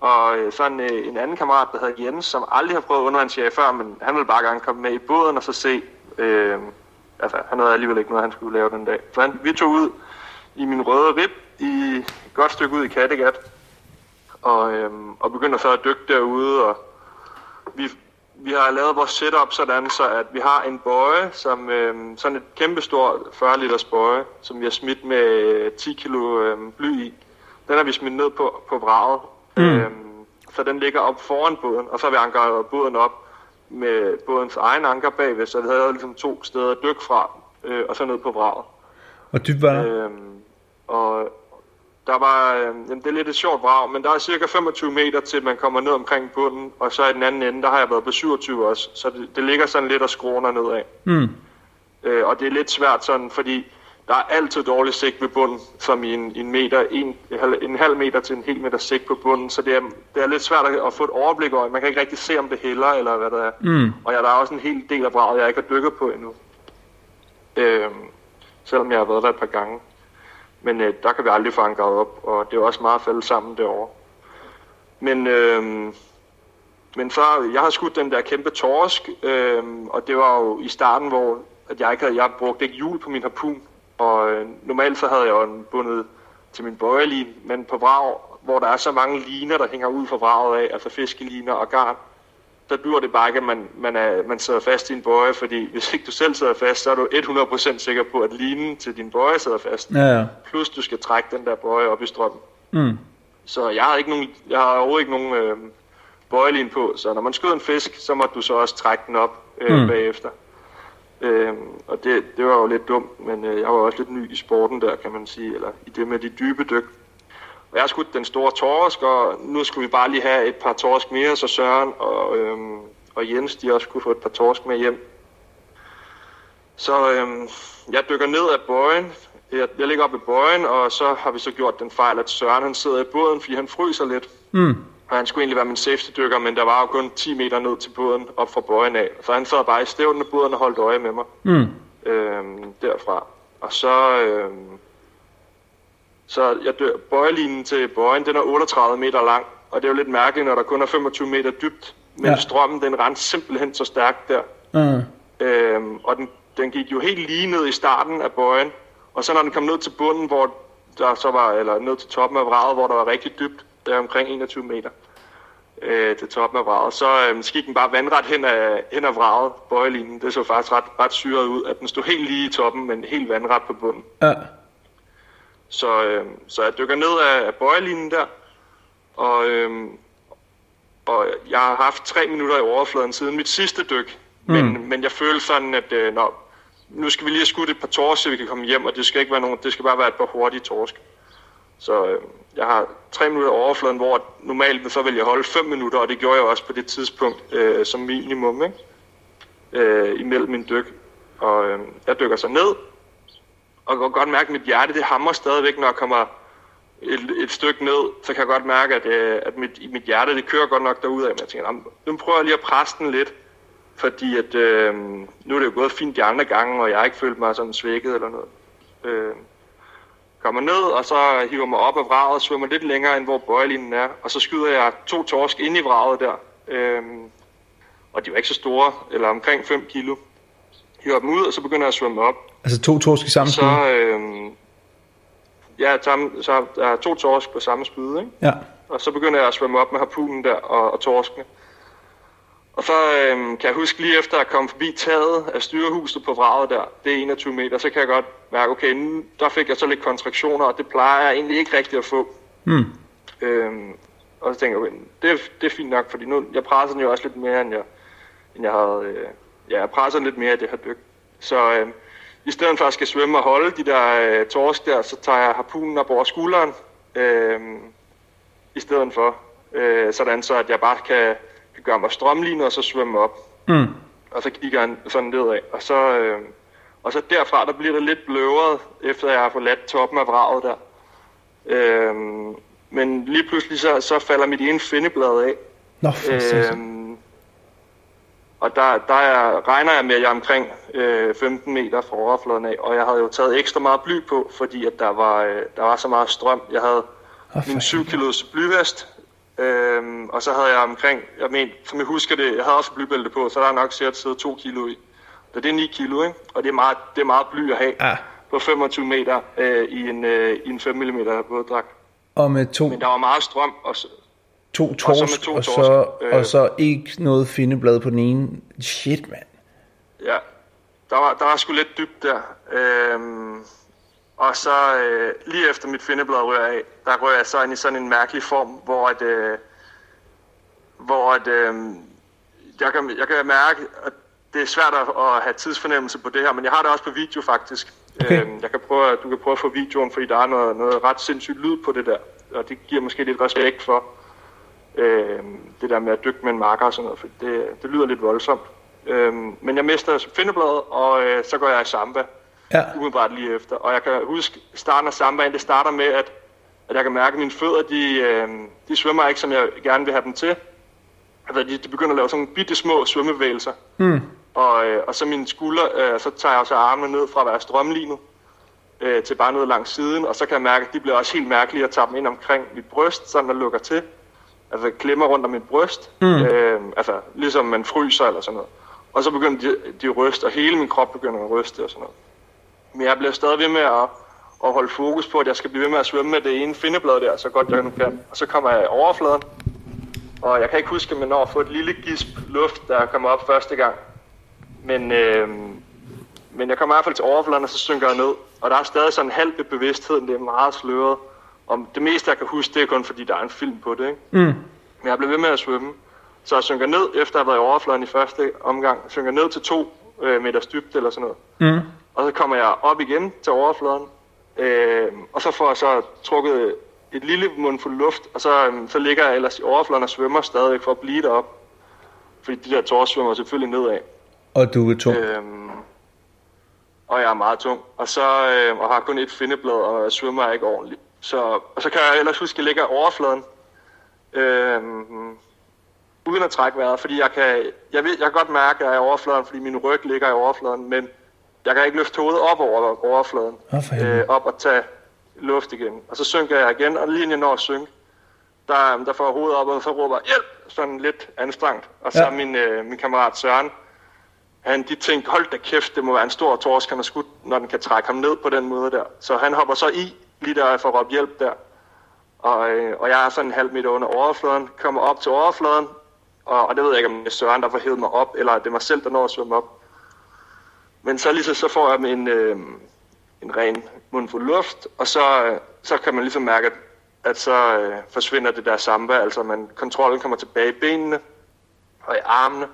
Og øh, så en, øh, en anden kammerat, der hedder Jens, som aldrig har prøvet undervandsjæger før, men han ville bare gerne komme med i båden og så se, øh, altså, han havde alligevel ikke noget, han skulle lave den dag. Så han, vi tog ud i min røde rib, i et godt stykke ud i Kattegat, og, øhm, og begyndte så at dykke derude, og vi, vi har lavet vores setup sådan, så at vi har en bøje, som øhm, sådan et kæmpestort 40 liters bøje, som vi har smidt med 10 kilo øhm, bly i. Den har vi smidt ned på, på vraget, mm. øhm, så den ligger op foran båden, og så har vi ankeret båden op, med bådens egen anker bagved, så vi havde ligesom to steder at dykke fra, øh, og så ned på vraget. Og dybt var øhm, Og der var, øh, jamen det er lidt et sjovt vrag, men der er cirka 25 meter til man kommer ned omkring bunden, og så i den anden ende, der har jeg været på 27 også, så det, det ligger sådan lidt og skråner nedad. Mm. Øh, og det er lidt svært sådan, fordi der er altid dårlig sigt ved bunden, som i en, en meter, en, en halv meter til en hel meter sigt på bunden, så det er, det er lidt svært at få et overblik over. Man kan ikke rigtig se, om det hælder, eller hvad det er. Mm. Og ja, der er også en hel del af braget, jeg ikke har dykket på endnu. Øhm, selvom jeg har været der et par gange. Men øh, der kan vi aldrig få ankeret op, og det er også meget faldet sammen derovre. Men, øh, men så, jeg har skudt den der kæmpe torsk, øh, og det var jo i starten, hvor at jeg ikke havde, jeg brugte ikke hjul på min harpun, og øh, normalt så havde jeg jo den bundet til min bøjelin, men på vrag, hvor der er så mange liner, der hænger ud fra vraget af, altså fiskeliner og garn, der dur det bare ikke, at man, man, er, man sidder fast i en bøje, fordi hvis ikke du selv sidder fast, så er du 100% sikker på, at linen til din bøje sidder fast. Ja, ja. Plus du skal trække den der bøje op i strømmen. Mm. Så jeg har, ikke nogen, jeg har overhovedet ikke nogen øh, bøjelin på, så når man skød en fisk, så må du så også trække den op øh, Mm. bagefter. Øh, og det, det var jo lidt dumt, men øh, jeg var også lidt ny i sporten der, kan man sige, eller i det med de dybe dyk. Og jeg har skudt den store torsk, og nu skulle vi bare lige have et par torsk mere, så Søren og, øh, og Jens, de også kunne få et par torsk med hjem. Så øh, jeg dykker ned af bøjen. Jeg, jeg ligger op i bøjen, og så har vi så gjort den fejl, at Søren han sidder i båden, fordi han fryser lidt. Mm. Og han skulle egentlig være min safety dykker, men der var jo kun 10 meter ned til båden op fra bøjen af. Så han sad bare i stævnen af båden og holdt øje med mig Mm. øhm, derfra. Og så, øhm, så jeg dør, bøjelinen til bøjen, den er 38 meter lang, og det er jo lidt mærkeligt, når der kun er 25 meter dybt. Men ja. strømmen, den rendte simpelthen så stærkt der. Mm. Øhm, og den, den gik jo helt lige ned i starten af bøjen, og så når den kom ned til bunden, hvor der så var, eller ned til toppen af vraget, hvor der var rigtig dybt, der er omkring 21 meter øh, til toppen af vraget, så øh, så gik den bare vandret hen af, hen af vraget, bøjelinen. Det så faktisk ret, ret syret ud, at den stod helt lige i toppen, men helt vandret på bunden. Ja. Så, øh, så jeg dykker ned af, af bøjelinen der, og, øh, og jeg har haft tre minutter i overfladen siden mit sidste dyk. Men, Mm. men jeg føler sådan, at øh, nå, nu skal vi lige have skudt et par torsk, så vi kan komme hjem, og det skal ikke være nogen, det skal bare være et par hurtige torsk. Så øh, jeg har tre minutter overfladen, hvor normalt så vil jeg holde 5 minutter, og det gjorde jeg også på det tidspunkt øh, som minimum, ikke? Øh, imellem min dyk. Og øh, jeg dykker så ned, og kan godt mærke, at mit hjerte det hammer stadigvæk, når jeg kommer et, et stykke ned, så kan jeg godt mærke, at, øh, at mit, mit hjerte det kører godt nok derudad. Men jeg tænker, "Nå, nu prøver jeg lige at presse den lidt, fordi at, øh, nu er det jo gået fint de andre gange, og jeg har ikke følt mig sådan svækket eller noget. Øh, kommer ned, og så hiver mig op af vraget, svømmer lidt længere end hvor bøjelinen er, og så skyder jeg to torsk ind i vraget der. Øh, og de var ikke så store, eller omkring 5 kilo. Hiver dem ud, og så begynder jeg at svømme op. Altså to torsk i samme skud. Så, øh, ja, tam, så der er to torsk på samme spyd, ikke? Ja. Og så begynder jeg at svømme op med harpunen der og, og torskene. Og så øh, kan jeg huske lige efter at komme forbi taget af styrehuset på vraget der, det er 21 meter, så kan jeg godt mærke, okay, nu, der fik jeg så lidt kontraktioner, og det plejer jeg egentlig ikke rigtig at få. Mm. Øhm, og så tænker jeg, okay, det, det er fint nok, fordi nu, jeg presser den jo også lidt mere, end jeg, end jeg havde, øh, ja, jeg presser lidt mere i det her dyk. Så øh, i stedet for at skal svømme og holde de der øh, torsk der, så tager jeg harpunen op over skulderen, øh, i stedet for, øh, sådan så at jeg bare kan, gøre mig strømlignet og så svømme op Mm. og så kigger han sådan nedad. Og så, øh, og så derfra, der bliver det lidt bløvret, efter jeg har forladt toppen af vraget der. Øh, men lige pludselig, så, så falder mit ene findeblad af. Nå, for Øh, og der, der er, regner jeg med, at jeg er omkring øh, 15 meter fra overfladen af, og jeg havde jo taget ekstra meget bly på, fordi at der var, øh, der var så meget strøm. Jeg havde min 7 kilos blyvest, øhm, og så havde jeg omkring, jeg men, som jeg husker det, jeg havde også blybælte på, så der er nok sikkert siddet 2 kilo i. Så det er 9 kilo, ikke? Og det er meget, det er meget bly at have Ja. på 25 meter øh, i, en, øh, i en 5 mm våddragt. Og med to, Men der var meget strøm, og så, to torsk, to og, så, torsk, øh. og så ikke noget findeblad på den ene. Shit, mand. Ja, der var, der var sgu lidt dybt der. Øhm, og så øh, lige efter mit findeblad rører af, der rører jeg så ind i sådan en mærkelig form, hvor at, øh, hvor at, øh, jeg, kan, jeg kan mærke, at det er svært at, at have tidsfornemmelse på det her, men jeg har det også på video faktisk. Okay. Øhm, jeg kan prøve, du kan prøve at få videoen, fordi der er noget, noget ret sindssygt lyd på det der, og det giver måske lidt respekt for øh, det der med at dykke med en marker og sådan noget, for det, det lyder lidt voldsomt. Øh, men jeg mister findebladet, og øh, så går jeg i samba. Ja. umiddelbart lige efter. Og jeg kan huske, starten af sambanen, det starter med, at, at jeg kan mærke, at mine fødder, de, øh, de svømmer ikke, som jeg gerne vil have dem til. Altså, de, de begynder at lave sådan nogle bitte små svømmebevægelser. Mm. Og, øh, og så mine skuldre, øh, så tager jeg så armene ned fra at være strømlignet øh, til bare noget langs siden, og så kan jeg mærke, at de bliver også helt mærkelige at tage dem ind omkring mit bryst, sådan der lukker til. Altså klemmer rundt om mit bryst, mm. øh, altså ligesom man fryser eller sådan noget. Og så begynder de, de at ryste, og hele min krop begynder at ryste og sådan noget. Men jeg bliver stadig ved med at, at holde fokus på, at jeg skal blive ved med at svømme med det ene findeblad der, så godt jeg nu kan. Og så kommer jeg i overfladen, og jeg kan ikke huske, at man når at få et lille gisp luft, der kommer op første gang. Men, øh, men jeg kommer i hvert fald til overfladen, og så synker jeg ned. Og der er stadig sådan en halv bevidsthed, det er meget sløret. Og det meste, jeg kan huske, det er kun fordi, der er en film på det. Ikke? Mm. Men jeg blev ved med at svømme. Så jeg synker ned, efter at have været i overfladen i første omgang. Jeg synker ned til to øh, meters dybde eller sådan noget. Mm. Og så kommer jeg op igen til overfladen. Øh, og så får jeg så trukket et lille mundfuld luft, og så, øh, så ligger jeg ellers i overfladen og svømmer stadig for at blive derop. Fordi de der tårer svømmer selvfølgelig nedad. Og du er tung? Øhm, og jeg er meget tung. Og så øh, og har kun et findeblad, og jeg svømmer ikke ordentligt. Så, og så kan jeg ellers huske, at jeg ligger i overfladen. Øh, uden at trække vejret, fordi jeg kan, jeg, ved, jeg kan godt mærke, at jeg er i overfladen, fordi min ryg ligger i overfladen, men jeg kan ikke løfte hovedet op over overfladen, oh, øh, op og tage luft igen. Og så synker jeg igen, og lige når at synke, der, der får hovedet op, og så råber hjælp, sådan lidt anstrengt. Og så ja. min, øh, min kammerat Søren, han, de tænkte, hold da kæft, det må være en stor torsk, han har skudt, når den kan trække ham ned på den måde der. Så han hopper så i, lige der jeg får råbt hjælp der. Og, øh, og jeg er sådan en halv meter under overfladen, kommer op til overfladen, og, og det ved jeg ikke, om det er Søren, der får hævet mig op, eller det er mig selv, der når at svømme op. Men så, ligesom, så får jeg en, øh, en ren mundfuld luft, og så, øh, så kan man ligesom mærke, at, at så øh, forsvinder det der samba, altså man, kontrollen kommer tilbage i benene og i armene,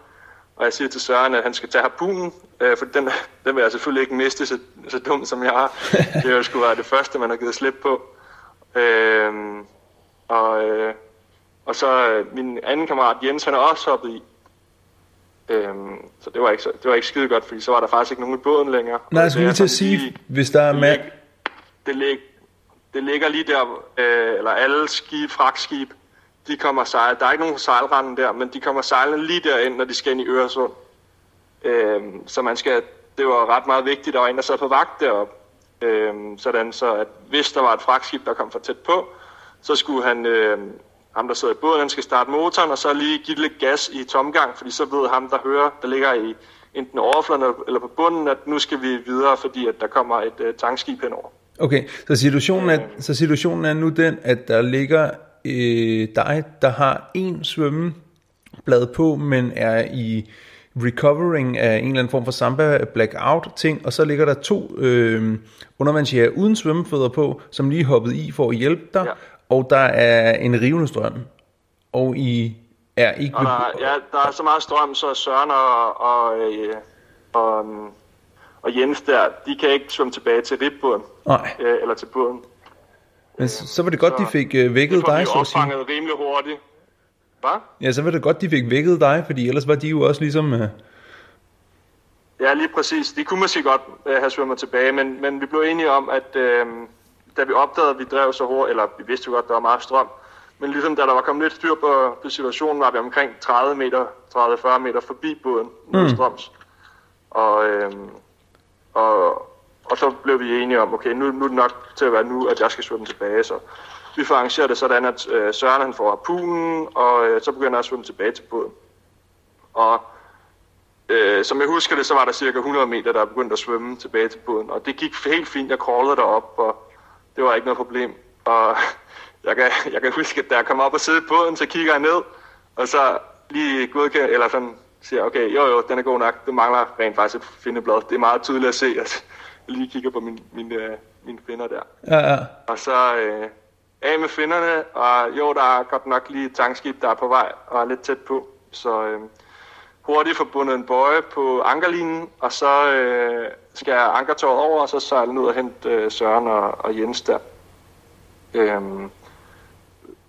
og jeg siger til Søren, at han skal tage harpunen, øh, for den, den vil jeg selvfølgelig ikke miste så, så dumt som jeg har. Det vil sgu være det første, man har givet slip på. Øh, og, øh, og så øh, min anden kammerat Jens, han er også hoppet i. Øhm, så det var, ikke, så, det var ikke skide godt, fordi så var der faktisk ikke nogen i båden længere. Nej, jeg skulle lige til at sige, lige, hvis der er mand... Det, lig, det ligger lige der, øh, eller alle skib, fragtskib, de kommer sejle. Der er ikke nogen sejlranden der, men de kommer sejlende lige derind, når de skal ind i Øresund. Øhm, så man skal, det var ret meget vigtigt, at der var en, der sad på vagt deroppe. Øhm, sådan så, at hvis der var et fragtskib, der kom for tæt på, så skulle han, øh, ham der sidder i båden, han skal starte motoren, og så lige give lidt gas i tomgang, fordi så ved ham, der hører, der ligger i enten overfladen eller på bunden, at nu skal vi videre, fordi at der kommer et øh, tankskib henover. Okay, så situationen, er, så situationen er nu den, at der ligger øh, dig, der har en svømmeblad på, men er i recovering af en eller anden form for samba blackout ting, og så ligger der to øh, undervandsjæger uden svømmefødder på, som lige hoppet i for at hjælpe dig, ja. Og der er en rivende strøm, og I er ikke... Og der, ja, der er så meget strøm, så Søren og, og, øh, og, og Jens der, de kan ikke svømme tilbage til ribbåden, Nej. Øh, eller til båden. Men så, så var det godt, så de fik øh, vækket dig, så at sige. Det rimelig hurtigt. Hvad? Ja, så var det godt, de fik vækket dig, fordi ellers var de jo også ligesom... Øh... Ja, lige præcis. De kunne måske godt øh, have svømmet tilbage, men, men vi blev enige om, at øh, da vi opdagede, at vi drev så hurtigt, eller vi vidste jo godt, at der var meget strøm, men ligesom da der var kommet lidt styr på, på situationen, var vi omkring 30 meter, 30-40 meter forbi båden, mm. strøms. Og, øh, og, og så blev vi enige om, okay, nu, nu er det nok til at være nu, at jeg skal svømme tilbage. Så vi får arrangeret det sådan, at øh, Søren han får harpunen, og øh, så begynder jeg at svømme tilbage til båden. Og øh, som jeg husker det, så var der cirka 100 meter, der begyndte at svømme tilbage til båden. Og det gik helt fint. Jeg crawlede derop, og det var ikke noget problem. Og jeg kan, jeg kan huske, at da jeg kom op og sidde i båden, så kigger jeg ned, og så lige godkendt, eller sådan siger, okay, jo jo, den er god nok. Det mangler rent faktisk et findeblad. Det er meget tydeligt at se, at lige kigger på min, min, øh, mine finder der. Ja, ja. Og så øh, af med finderne, og jo, der er godt nok lige et tankskib, der er på vej og er lidt tæt på. Så øh, hurtigt forbundet en bøje på ankerlinen, og så øh, skal jeg ankertåret over, og så sejle ned og hente øh, Søren og, og Jens der. Øhm,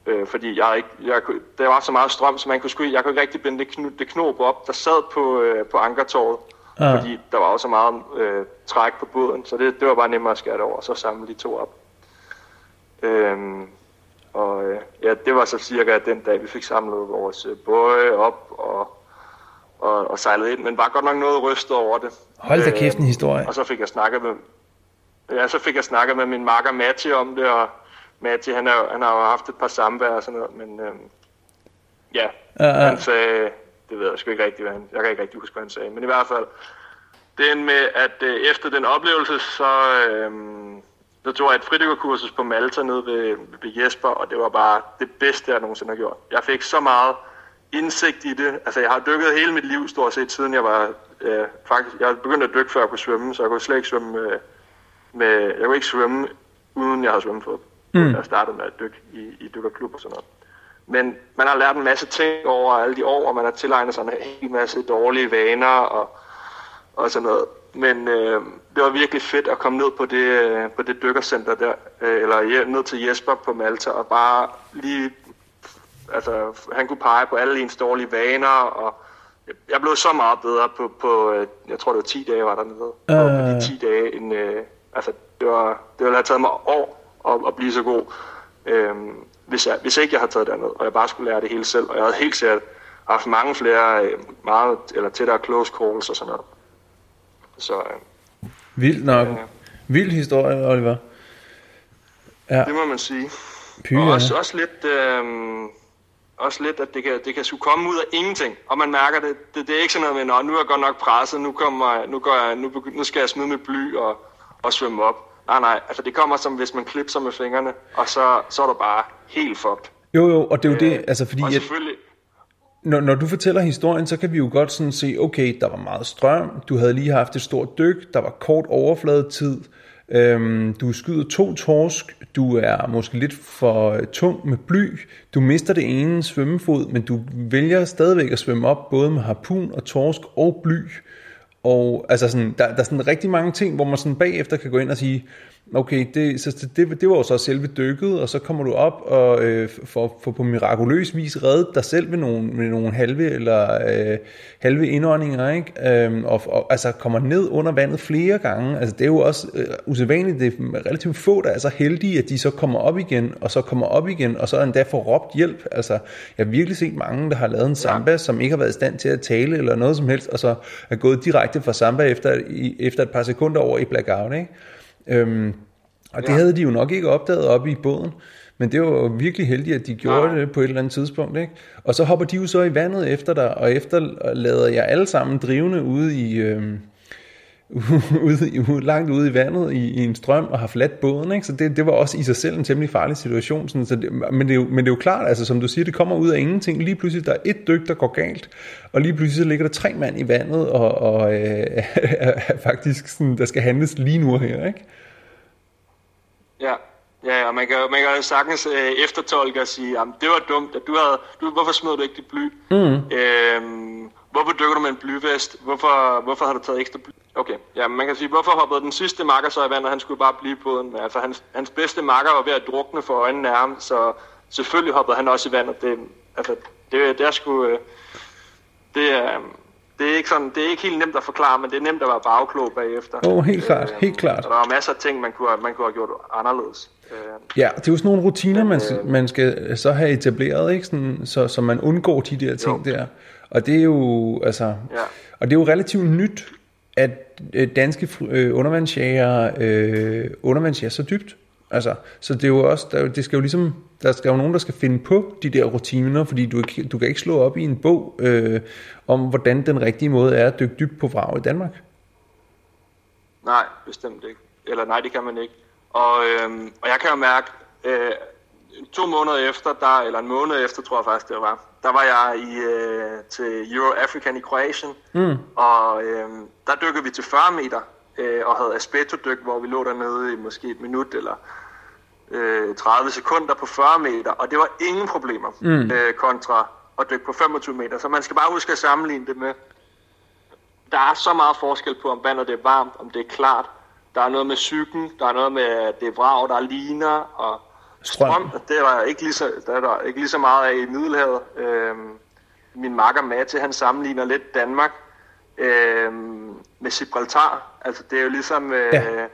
øh, fordi jeg ikke, jeg, der var så meget strøm, så man kunne sgu, jeg kunne ikke rigtig binde det, knu, det knob op, der sad på, øh, på ankertåret. Ah. Fordi der var også så meget øh, træk på båden, så det, det var bare nemmere at skære det over, og så samle de to op. Øhm, og øh, ja, det var så cirka den dag, vi fik samlet vores øh, bøje op og, og, og sejlet ind, men var godt nok noget rystet over det. Hold da kæft en øhm, historie. Og så fik jeg snakket med, ja, så fik jeg snakket med min makker Matti om det, og Matti, han, er, han har jo haft et par samvær og sådan noget, men øh, ja, uh, uh. han sagde, det ved jeg sgu ikke rigtigt, hvad han, jeg kan ikke rigtig huske, hvad han sagde, men i hvert fald, det med, at øh, efter den oplevelse, så, øh, så tog jeg et fridykkerkursus på Malta nede ved, ved Jesper, og det var bare det bedste, jeg nogensinde har gjort. Jeg fik så meget indsigt i det. Altså, jeg har dykket hele mit liv stort set, siden jeg var... Øh, faktisk, jeg begyndte at dykke, før jeg kunne svømme, så jeg kunne slet ikke svømme med... med jeg kunne ikke svømme, uden jeg havde svømmefod. Mm. Jeg startede med at dykke i, i dykkerklub og sådan noget. Men man har lært en masse ting over alle de år, og man har tilegnet sig en hel masse dårlige vaner og, og sådan noget. Men øh, det var virkelig fedt at komme ned på det, øh, på det dykkercenter der, øh, eller ned til Jesper på Malta, og bare lige, altså han kunne pege på alle ens dårlige vaner, og jeg blev så meget bedre på, på øh, jeg tror det var 10 dage var der nede, uh. på de 10 dage, end, øh, altså det var, det ville have taget mig år at, at blive så god. Øh, hvis, jeg, hvis ikke jeg havde taget derned, og jeg bare skulle lære det hele selv. Og jeg havde helt sikkert haft mange flere, øh, meget, eller tættere close calls og sådan noget. Så, øh, Vildt nok. Øh, Vild historie, Oliver. Ja. Det må man sige. Py, og også, også lidt... Øh, også lidt, at det kan, det kan skulle komme ud af ingenting, og man mærker det, det, det er ikke sådan noget med, nu er jeg godt nok presset, nu, kommer, nu, går jeg, nu, nu skal jeg smide med bly og, og svømme op. Nej, nej, altså det kommer som hvis man klipser med fingrene, og så, så er du bare helt fucked. Jo, jo, og det er jo det, øh, altså fordi... Og selvfølgelig... Når, når du fortæller historien, så kan vi jo godt sådan se, okay, der var meget strøm, du havde lige haft et stort dyk, der var kort overfladetid, øhm, du skyder to torsk, du er måske lidt for øh, tung med bly, du mister det ene svømmefod, men du vælger stadigvæk at svømme op både med harpun og torsk og bly. Og altså sådan, der, der er sådan rigtig mange ting, hvor man sådan bagefter kan gå ind og sige, okay, det, så det, det var jo så selve dykket, og så kommer du op og øh, får, får på mirakuløs vis reddet dig selv med nogle, med nogle halve eller øh, halve indåndinger, ikke? Øhm, og, og, altså kommer ned under vandet flere gange. Altså det er jo også øh, usædvanligt, det er relativt få, der er så heldige, at de så kommer op igen, og så kommer op igen, og så endda får råbt hjælp. Altså jeg har virkelig set mange, der har lavet en samba, som ikke har været i stand til at tale eller noget som helst, og så er gået direkte fra samba efter, efter et par sekunder over i blackout, ikke? Øhm, og det ja. havde de jo nok ikke opdaget op i båden. Men det var jo virkelig heldigt, at de gjorde ja. det på et eller andet tidspunkt. Ikke? Og så hopper de jo så i vandet efter dig, og efterlader jeg alle sammen drivende ude i... Øhm, ude, langt ude i vandet i, i en strøm og har fladt båden. Ikke? Så det, det var også i sig selv en temmelig farlig situation. Sådan, så det, men, det er jo, men det er jo klart, altså, som du siger, det kommer ud af ingenting. Lige pludselig der er et dyk, der går galt, og lige pludselig så ligger der tre mand i vandet, og, og øh, er faktisk sådan, der skal handles lige nu her. Ikke? Ja, ja, og man kan, man kan sagtens øh, eftertolke og sige, at det var dumt, at du havde, du, hvorfor smed du ikke dit bly? Mm. Øhm, hvorfor dykker du med en blyvest? Hvorfor, hvorfor har du taget ekstra bly? Okay, ja, man kan sige, hvorfor hoppede den sidste makker så i vandet, han skulle bare blive på den. Altså, hans, hans bedste makker var ved at drukne for øjnene af ham, så selvfølgelig hoppede han også i vandet. Det, altså, det, det er sgu... Øh, det er, det er ikke sådan, det er ikke helt nemt at forklare, men det er nemt at være bagklog bagefter. Åh, oh, helt klart, øh, helt klart. Og der er masser af ting, man kunne, man kunne have gjort anderledes. Øh, ja, det er jo sådan nogle rutiner, men, man, øh, man skal så have etableret, ikke? Sådan, så, så man undgår de der ting jo. der. Og det er jo, altså, ja. og det er jo relativt nyt, at øh, danske øh, undervandsjæger øh, undervandsjæger så dybt. Altså, så det er jo også, der, det skal jo ligesom, der skal jo nogen, der skal finde på de der rutiner, fordi du, du kan ikke slå op i en bog øh, om, hvordan den rigtige måde er at dykke dybt på vrag i Danmark. Nej, bestemt ikke. Eller nej, det kan man ikke. Og, øh, og jeg kan jo mærke, øh, to måneder efter, der, eller en måned efter, tror jeg faktisk det var, der var jeg i, øh, til Euro African i Kroatien, mm. og øh, der dykkede vi til 40 meter, øh, og havde aspetto-dyk, hvor vi lå dernede i måske et minut eller øh, 30 sekunder på 40 meter, og det var ingen problemer mm. øh, kontra at dykke på 25 meter. Så man skal bare huske at sammenligne det med, der er så meget forskel på, om vandet er varmt, om det er klart. Der er noget med cyklen, der er noget med, at det er vrag, der er liner, og strøm, det er der ikke lige så, der er der ikke lige så meget af i Middelhavet. Øh, min makker Mate, han sammenligner lidt Danmark. Øh, med Gibraltar. Altså det er jo ligesom... Øh, ja.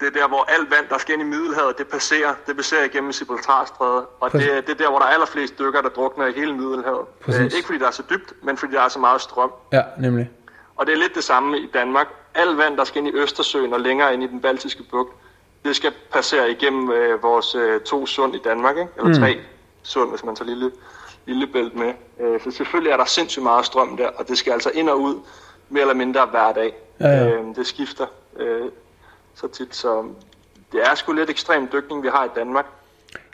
Det er der, hvor alt vand, der skal ind i Middelhavet, det passerer, det passerer igennem Gibraltarstrædet. Og det, det er der, hvor der er allerflest dykker, der drukner i hele Middelhavet. Øh, ikke fordi der er så dybt, men fordi der er så meget strøm. Ja, nemlig. Og det er lidt det samme i Danmark. Alt vand, der skal ind i Østersøen og længere ind i den baltiske bugt, det skal passere igennem øh, vores øh, to sund i Danmark, ikke? eller mm. tre sund, hvis man tager lille, lille bælt med. Øh, for selvfølgelig er der sindssygt meget strøm der, og det skal altså ind og ud mere eller mindre hver dag. Ja, ja. Øh, det skifter øh, så tit, så det er sgu lidt ekstrem dykning, vi har i Danmark.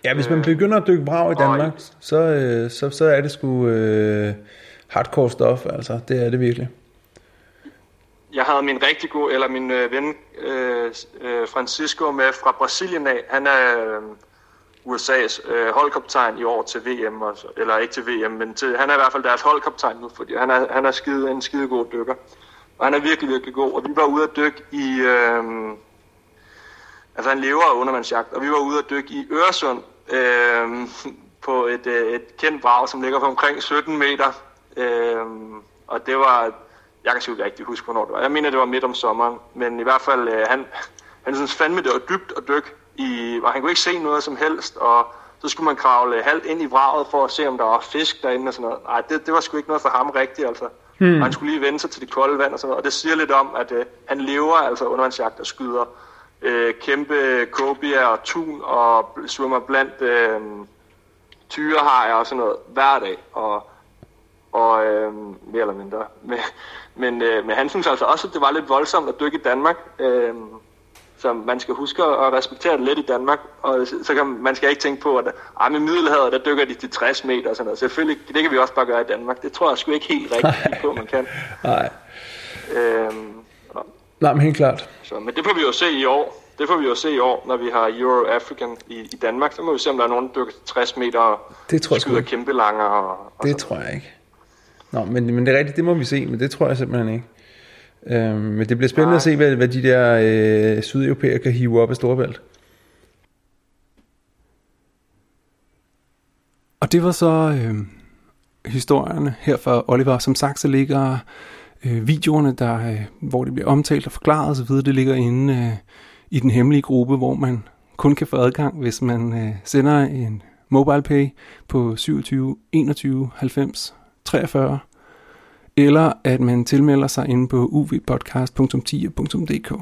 Ja, hvis man øh, begynder at dykke brav i Danmark, så, øh, så, så er det sgu øh, hardcore stof, altså. Det er det virkelig jeg havde min rigtig god, eller min øh, ven øh, øh, Francisco med fra Brasilien af. Han er øh, USA's øh, holdkaptajn i år til VM, og, eller ikke til VM, men til, han er i hvert fald deres holdkaptajn nu, fordi han er, han er skide, en skide god dykker. Og han er virkelig, virkelig god. Og vi var ude at dykke i... Øh, altså han lever af undervandsjagt, og vi var ude at dykke i Øresund øh, på et, øh, et kendt brag, som ligger på omkring 17 meter. Øh, og det var jeg kan ikke rigtig huske, hvornår det var. Jeg mener, det var midt om sommeren. Men i hvert fald, øh, han, han synes fandme, det var dybt og dyk. I, og han kunne ikke se noget som helst. Og så skulle man kravle halvt ind i vraget for at se, om der var fisk derinde og sådan noget. Nej, det, det var sgu ikke noget for ham rigtigt, altså. Hmm. Og han skulle lige vende sig til det kolde vand og sådan noget. Og det siger lidt om, at øh, han lever altså undervandsjagt og skyder øh, kæmpe kobier og tun og svømmer blandt øh, tyrehajer og sådan noget hver dag. Og, og øh, mere eller mindre. Men, men, øh, men han synes altså også, at det var lidt voldsomt at dykke i Danmark. Øh, så man skal huske at respektere det lidt i Danmark, og så kan man skal ikke tænke på, at ej, med Middelhavet, der dykker de til 60 meter og sådan noget. Selvfølgelig, det kan vi også bare gøre i Danmark. Det tror jeg sgu ikke helt rigtigt på, man kan. Nej. Øhm, og, Nej, men helt klart. Så, men det får vi jo se i år. Det får vi jo se i år, når vi har Euro African i, i Danmark. Så må vi se, om der er nogen, der dykker til 60 meter og det tror jeg skyder kæmpe langer. Og, og det sådan. tror jeg ikke. Nå, men, men det er rigtigt, det må vi se, men det tror jeg simpelthen ikke. Øhm, men det bliver spændende Nej. at se, hvad, hvad de der øh, sydeuropæere kan hive op af Storbælt. Og det var så øh, historierne her fra Oliver. Som sagt, så ligger øh, videoerne, der, øh, hvor det bliver omtalt og forklaret osv., det ligger inde øh, i den hemmelige gruppe, hvor man kun kan få adgang, hvis man øh, sender en mobile pay på 27 21 90 43, eller at man tilmelder sig inde på uvpodcast.10.dk.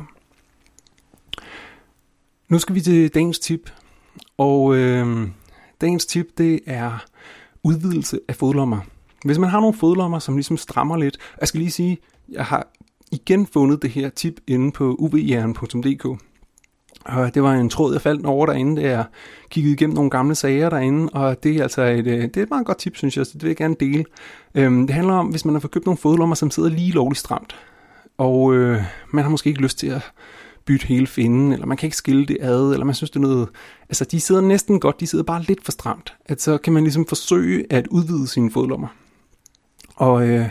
Nu skal vi til dagens tip, og øh, dagens tip det er udvidelse af fodlommer. Hvis man har nogle fodlommer, som ligesom strammer lidt, jeg skal lige sige, jeg har igen fundet det her tip inde på uvjern.dk. Og det var en tråd, jeg faldt over derinde, da jeg kiggede igennem nogle gamle sager derinde, og det er altså et, øh, det er et meget godt tip, synes jeg, så det vil jeg gerne dele. Øhm, det handler om, hvis man har fået købt nogle fodlommer, som sidder lige lovligt stramt, og øh, man har måske ikke lyst til at bytte hele finden, eller man kan ikke skille det ad, eller man synes, det er noget... Altså, de sidder næsten godt, de sidder bare lidt for stramt. At så kan man ligesom forsøge at udvide sine fodlommer. Og øh,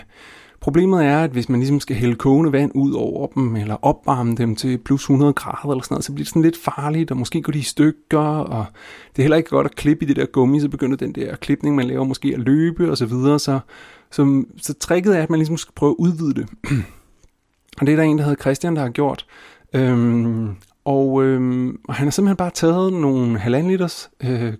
Problemet er, at hvis man ligesom skal hælde kogende vand ud over dem, eller opvarme dem til plus 100 grader eller sådan noget, så bliver det sådan lidt farligt, og måske går de i stykker, og det er heller ikke godt at klippe i det der gummi, så begynder den der klipning, man laver måske at løbe og så videre. Så, så, så tricket er, at man ligesom skal prøve at udvide det. og det er der en, der hedder Christian, der har gjort. Øhm, og, øhm, og han har simpelthen bare taget nogle halvanden liters øh,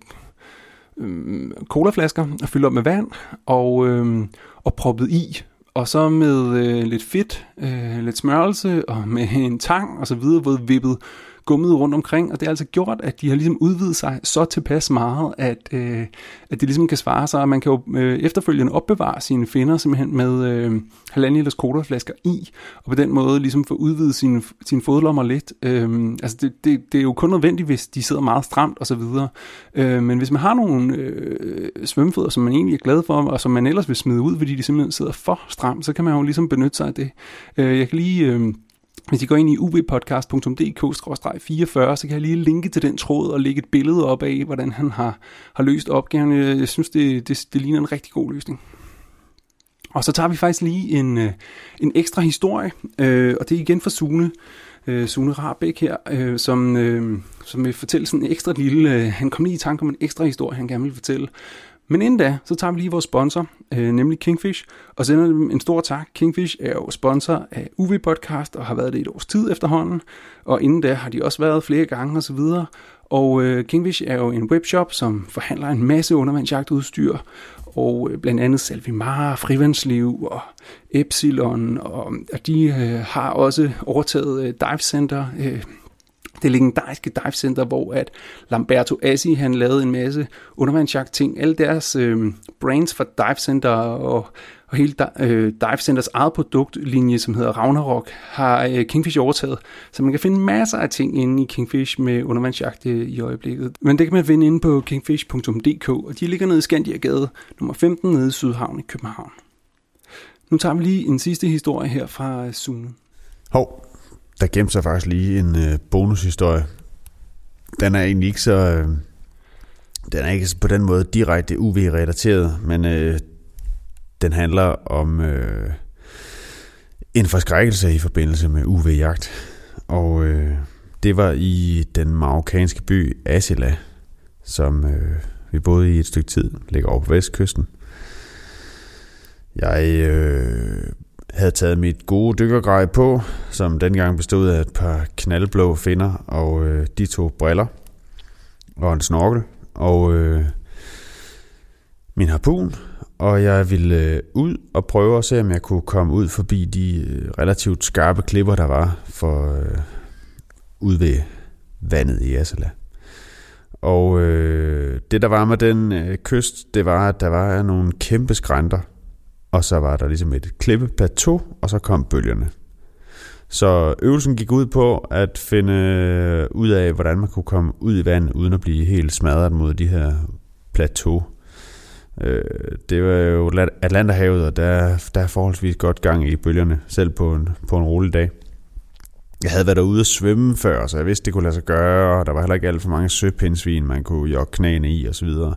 øh, colaflasker og fyldt op med vand, og, øh, og proppet i og så med øh, lidt fedt, øh, lidt smørelse og med en tang og så videre, både vippet gummet rundt omkring, og det har altså gjort, at de har ligesom udvidet sig så tilpas meget, at, øh, at det ligesom kan svare sig, og man kan jo øh, efterfølgende opbevare sine finder simpelthen med øh, halvanden liters kodaflasker i, og på den måde ligesom få udvidet sine, sine fodlommer lidt. Øh, altså det, det, det er jo kun nødvendigt, hvis de sidder meget stramt og så videre. Øh, men hvis man har nogle øh, svømmefødder, som man egentlig er glad for, og som man ellers vil smide ud, fordi de simpelthen sidder for stramt, så kan man jo ligesom benytte sig af det. Øh, jeg kan lige... Øh, hvis I går ind i uvpodcast.dk-44, så kan jeg lige linke til den tråd og lægge et billede op af, hvordan han har, har løst opgaven. Jeg synes, det, det, det ligner en rigtig god løsning. Og så tager vi faktisk lige en, øh, en ekstra historie, øh, og det er igen fra Sune. øh, Sune Rabeck her, øh, som, øh, som vil fortælle sådan en ekstra lille, øh, han kom lige i tanke om en ekstra historie, han gerne vil fortælle. Men inden da, så tager vi lige vores sponsor, øh, nemlig Kingfish, og sender dem en stor tak. Kingfish er jo sponsor af UV Podcast og har været det et års tid efterhånden, og inden da har de også været flere gange osv., og øh, Kingfish er jo en webshop, som forhandler en masse undervandsjagtudstyr, og øh, blandt andet Salvimar, Frivandsliv og Epsilon, og, og de øh, har også overtaget øh, Dive Center, øh, det legendariske dive center, hvor at Lamberto Assi han lavede en masse undervandsjagt ting. Alle deres øh, brands for dive center og, og hele øh, dive centers eget produktlinje, som hedder Ragnarok, har øh, Kingfish overtaget. Så man kan finde masser af ting inde i Kingfish med undervandsjagt øh, i øjeblikket. Men det kan man finde inde på kingfish.dk, og de ligger nede i Skandiagade nummer 15 nede i Sydhavn i København. Nu tager vi lige en sidste historie her fra Sune. Hov, der gemte sig faktisk lige en øh, bonushistorie. Den er egentlig ikke så... Øh, den er ikke på den måde direkte UV-relateret, men øh, den handler om øh, en forskrækkelse i forbindelse med UV-jagt. Og øh, det var i den marokkanske by Asila, som øh, vi boede i et stykke tid, ligger over på vestkysten. Jeg øh, havde taget mit gode dykkergrej på, som dengang bestod af et par knaldblå finder og øh, de to briller og en snorkel og øh, min harpun, og jeg ville øh, ud og prøve at se, om jeg kunne komme ud forbi de øh, relativt skarpe klipper, der var for øh, ud ved vandet i Asala. Og øh, det, der var med den øh, kyst, det var, at der var nogle kæmpe skrænter, og så var der ligesom et klippeplateau, og så kom bølgerne. Så øvelsen gik ud på at finde ud af, hvordan man kunne komme ud i vand, uden at blive helt smadret mod de her plateau. Øh, det var jo Atlanterhavet, og der, der er forholdsvis godt gang i bølgerne, selv på en, på en rolig dag. Jeg havde været derude og svømme før, så jeg vidste, det kunne lade sig gøre, og der var heller ikke alt for mange søpindsvin, man kunne jogge knæene i osv. Så, videre.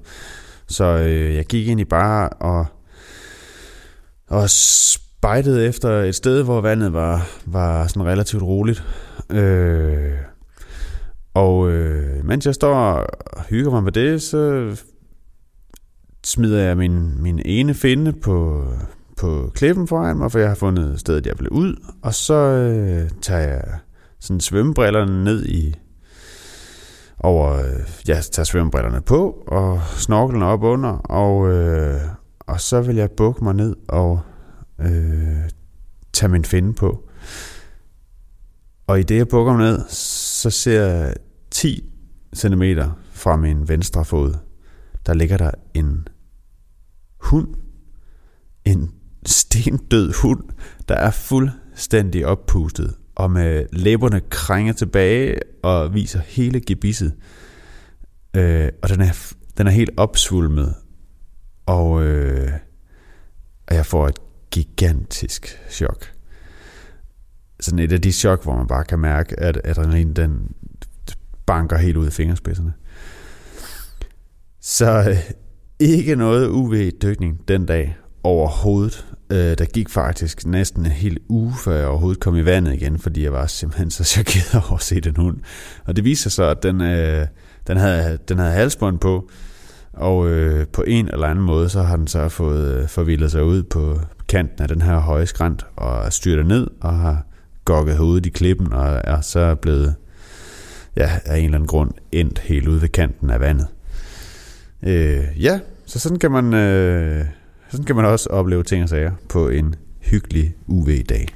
så øh, jeg gik ind i bare og og spejtede efter et sted, hvor vandet var, var sådan relativt roligt. Øh, og øh, mens jeg står og hygger mig med det, så smider jeg min, min ene finde på, på klippen foran mig, for jeg har fundet stedet, jeg vil ud. Og så øh, tager jeg sådan svømmebrillerne ned i over, øh, jeg tager svømmebrillerne på, og snorkelen op under, og, øh, og så vil jeg bukke mig ned og øh, tage min finde på. Og i det jeg bukker mig ned, så ser jeg 10 cm fra min venstre fod, der ligger der en hund. En stendød hund, der er fuldstændig oppustet og med læberne krænger tilbage og viser hele gebisset. Øh, og den er, den er helt opsvulmet. Og, øh, og jeg får et gigantisk chok. Sådan et af de chok, hvor man bare kan mærke, at adrenalin den banker helt ud i fingerspidserne. Så øh, ikke noget UV-dykning den dag overhovedet. Øh, der gik faktisk næsten en hel uge, før jeg overhovedet kom i vandet igen, fordi jeg var simpelthen så chokeret over at se den hund. Og det viser sig, at den, øh, den, havde, den havde halsbånd på, og øh, på en eller anden måde, så har den så fået øh, forvildet sig ud på kanten af den her høje skrant, og styrter ned, og har gokket hovedet i klippen, og er så blevet, ja, af en eller anden grund, endt helt ude ved kanten af vandet. Øh, ja, så sådan kan man... Øh, sådan kan man også opleve ting og sager på en hyggelig UV-dag.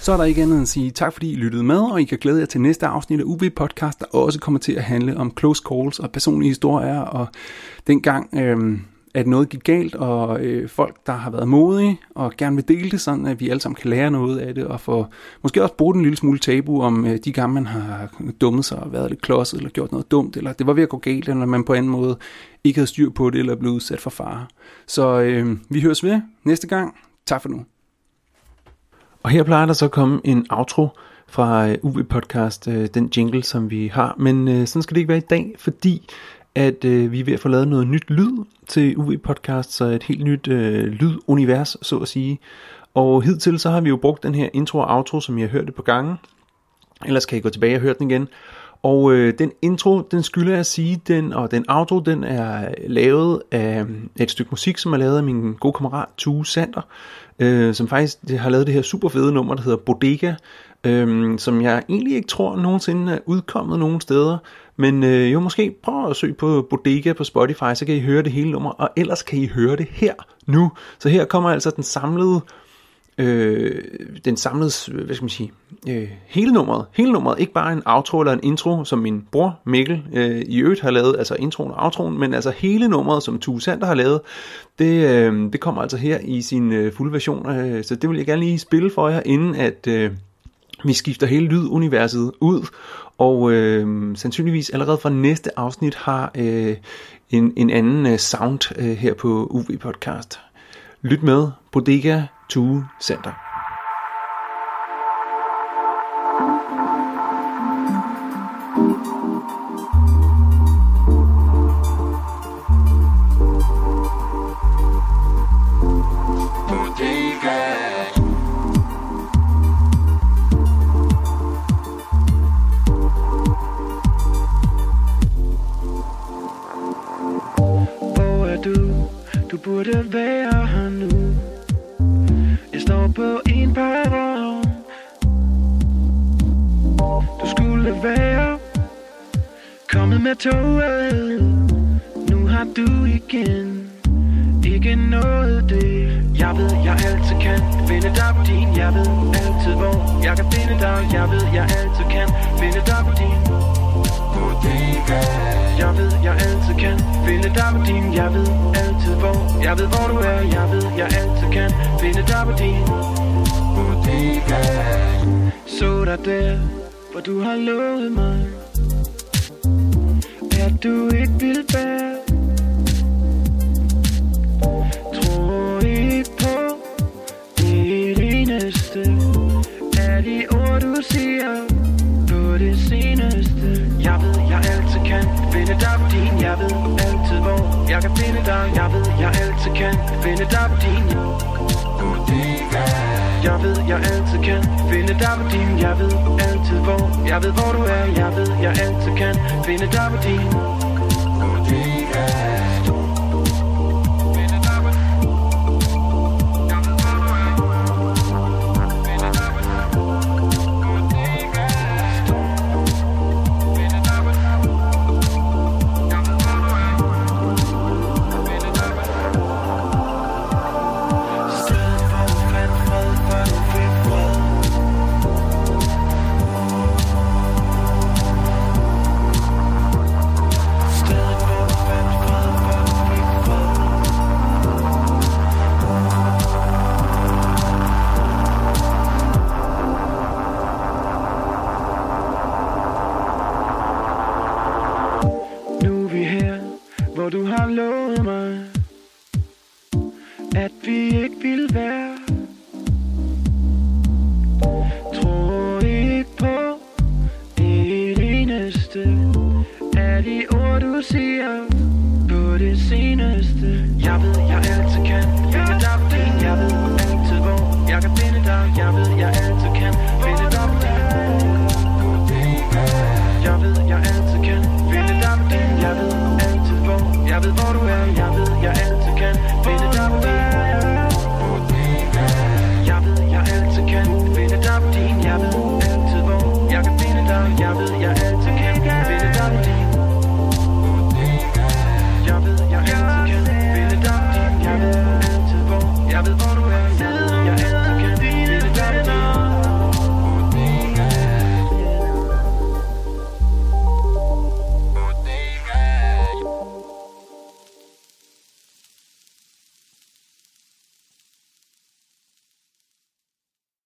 Så er der ikke andet end at sige tak, fordi I lyttede med, og I kan glæde jer til næste afsnit af UB Podcast, der også kommer til at handle om close calls og personlige historier, og dengang øh, at noget gik galt, og øh, folk, der har været modige og gerne vil dele det, sådan at vi alle sammen kan lære noget af det, og få, måske også bruge en lille smule tabu om øh, de gange, man har dummet sig og været lidt klodset, eller gjort noget dumt, eller det var ved at gå galt, eller man på anden måde ikke havde styr på det, eller blev udsat for fare. Så øh, vi høres ved næste gang. Tak for nu. Og her plejer der så at komme en outro fra øh, UV Podcast, øh, den jingle, som vi har. Men øh, sådan skal det ikke være i dag, fordi at øh, vi er ved at få lavet noget nyt lyd til UV Podcast, så et helt nyt øh, lydunivers, så at sige. Og hidtil så har vi jo brugt den her intro og outro, som I har hørt det på gange. Ellers kan I gå tilbage og høre den igen. Og øh, den intro, den skylder jeg at sige, den, og den outro, den er lavet af øh, et stykke musik, som er lavet af min gode kammerat Tue Sander, øh, som faktisk har lavet det her super fede nummer, der hedder Bodega, øh, som jeg egentlig ikke tror nogensinde er udkommet nogen steder, men øh, jo måske prøv at søge på Bodega på Spotify, så kan I høre det hele nummer, og ellers kan I høre det her nu. Så her kommer altså den samlede øh, den samlede, hvad skal man sige, øh, hele nummeret, hele nummeret, ikke bare en outro eller en intro, som min bror Mikkel øh, i øvrigt har lavet, altså introen og outroen, men altså hele nummeret, som Tue Sander har lavet, det, øh, det kommer altså her i sin øh, fulde version, øh, så det vil jeg gerne lige spille for jer, inden at øh, vi skifter hele lyduniverset ud, og øh, sandsynligvis allerede fra næste afsnit har øh, en, en anden øh, sound øh, her på UV Podcast. Lyt med, Bodega Tue Center. Du burde være her nu med toget. Nu har du igen Ikke noget det. Jeg ved jeg altid kan Finde dig på din. Jeg ved altid hvor Jeg kan finde dig. Jeg ved jeg altid kan Finde dig på din. Bodega. Jeg ved jeg altid kan Finde dig på din. Jeg ved altid hvor Jeg ved hvor du er. Jeg ved jeg altid kan Finde dig på din. Bodega. Så dig der Hvor du har lovet mig at du ikke vil bære Tro ikke på Det eneste Er de ord du siger? På det seneste. Jeg ved jeg altid kan Finde dig på din Jeg ved altid hvor Jeg kan finde dig. Jeg ved jeg altid kan Finde dig på din jeg ved jeg altid kan Finde dig på din. Jeg ved altid hvor Jeg ved hvor du er. Jeg ved jeg altid kan Finde dig på din.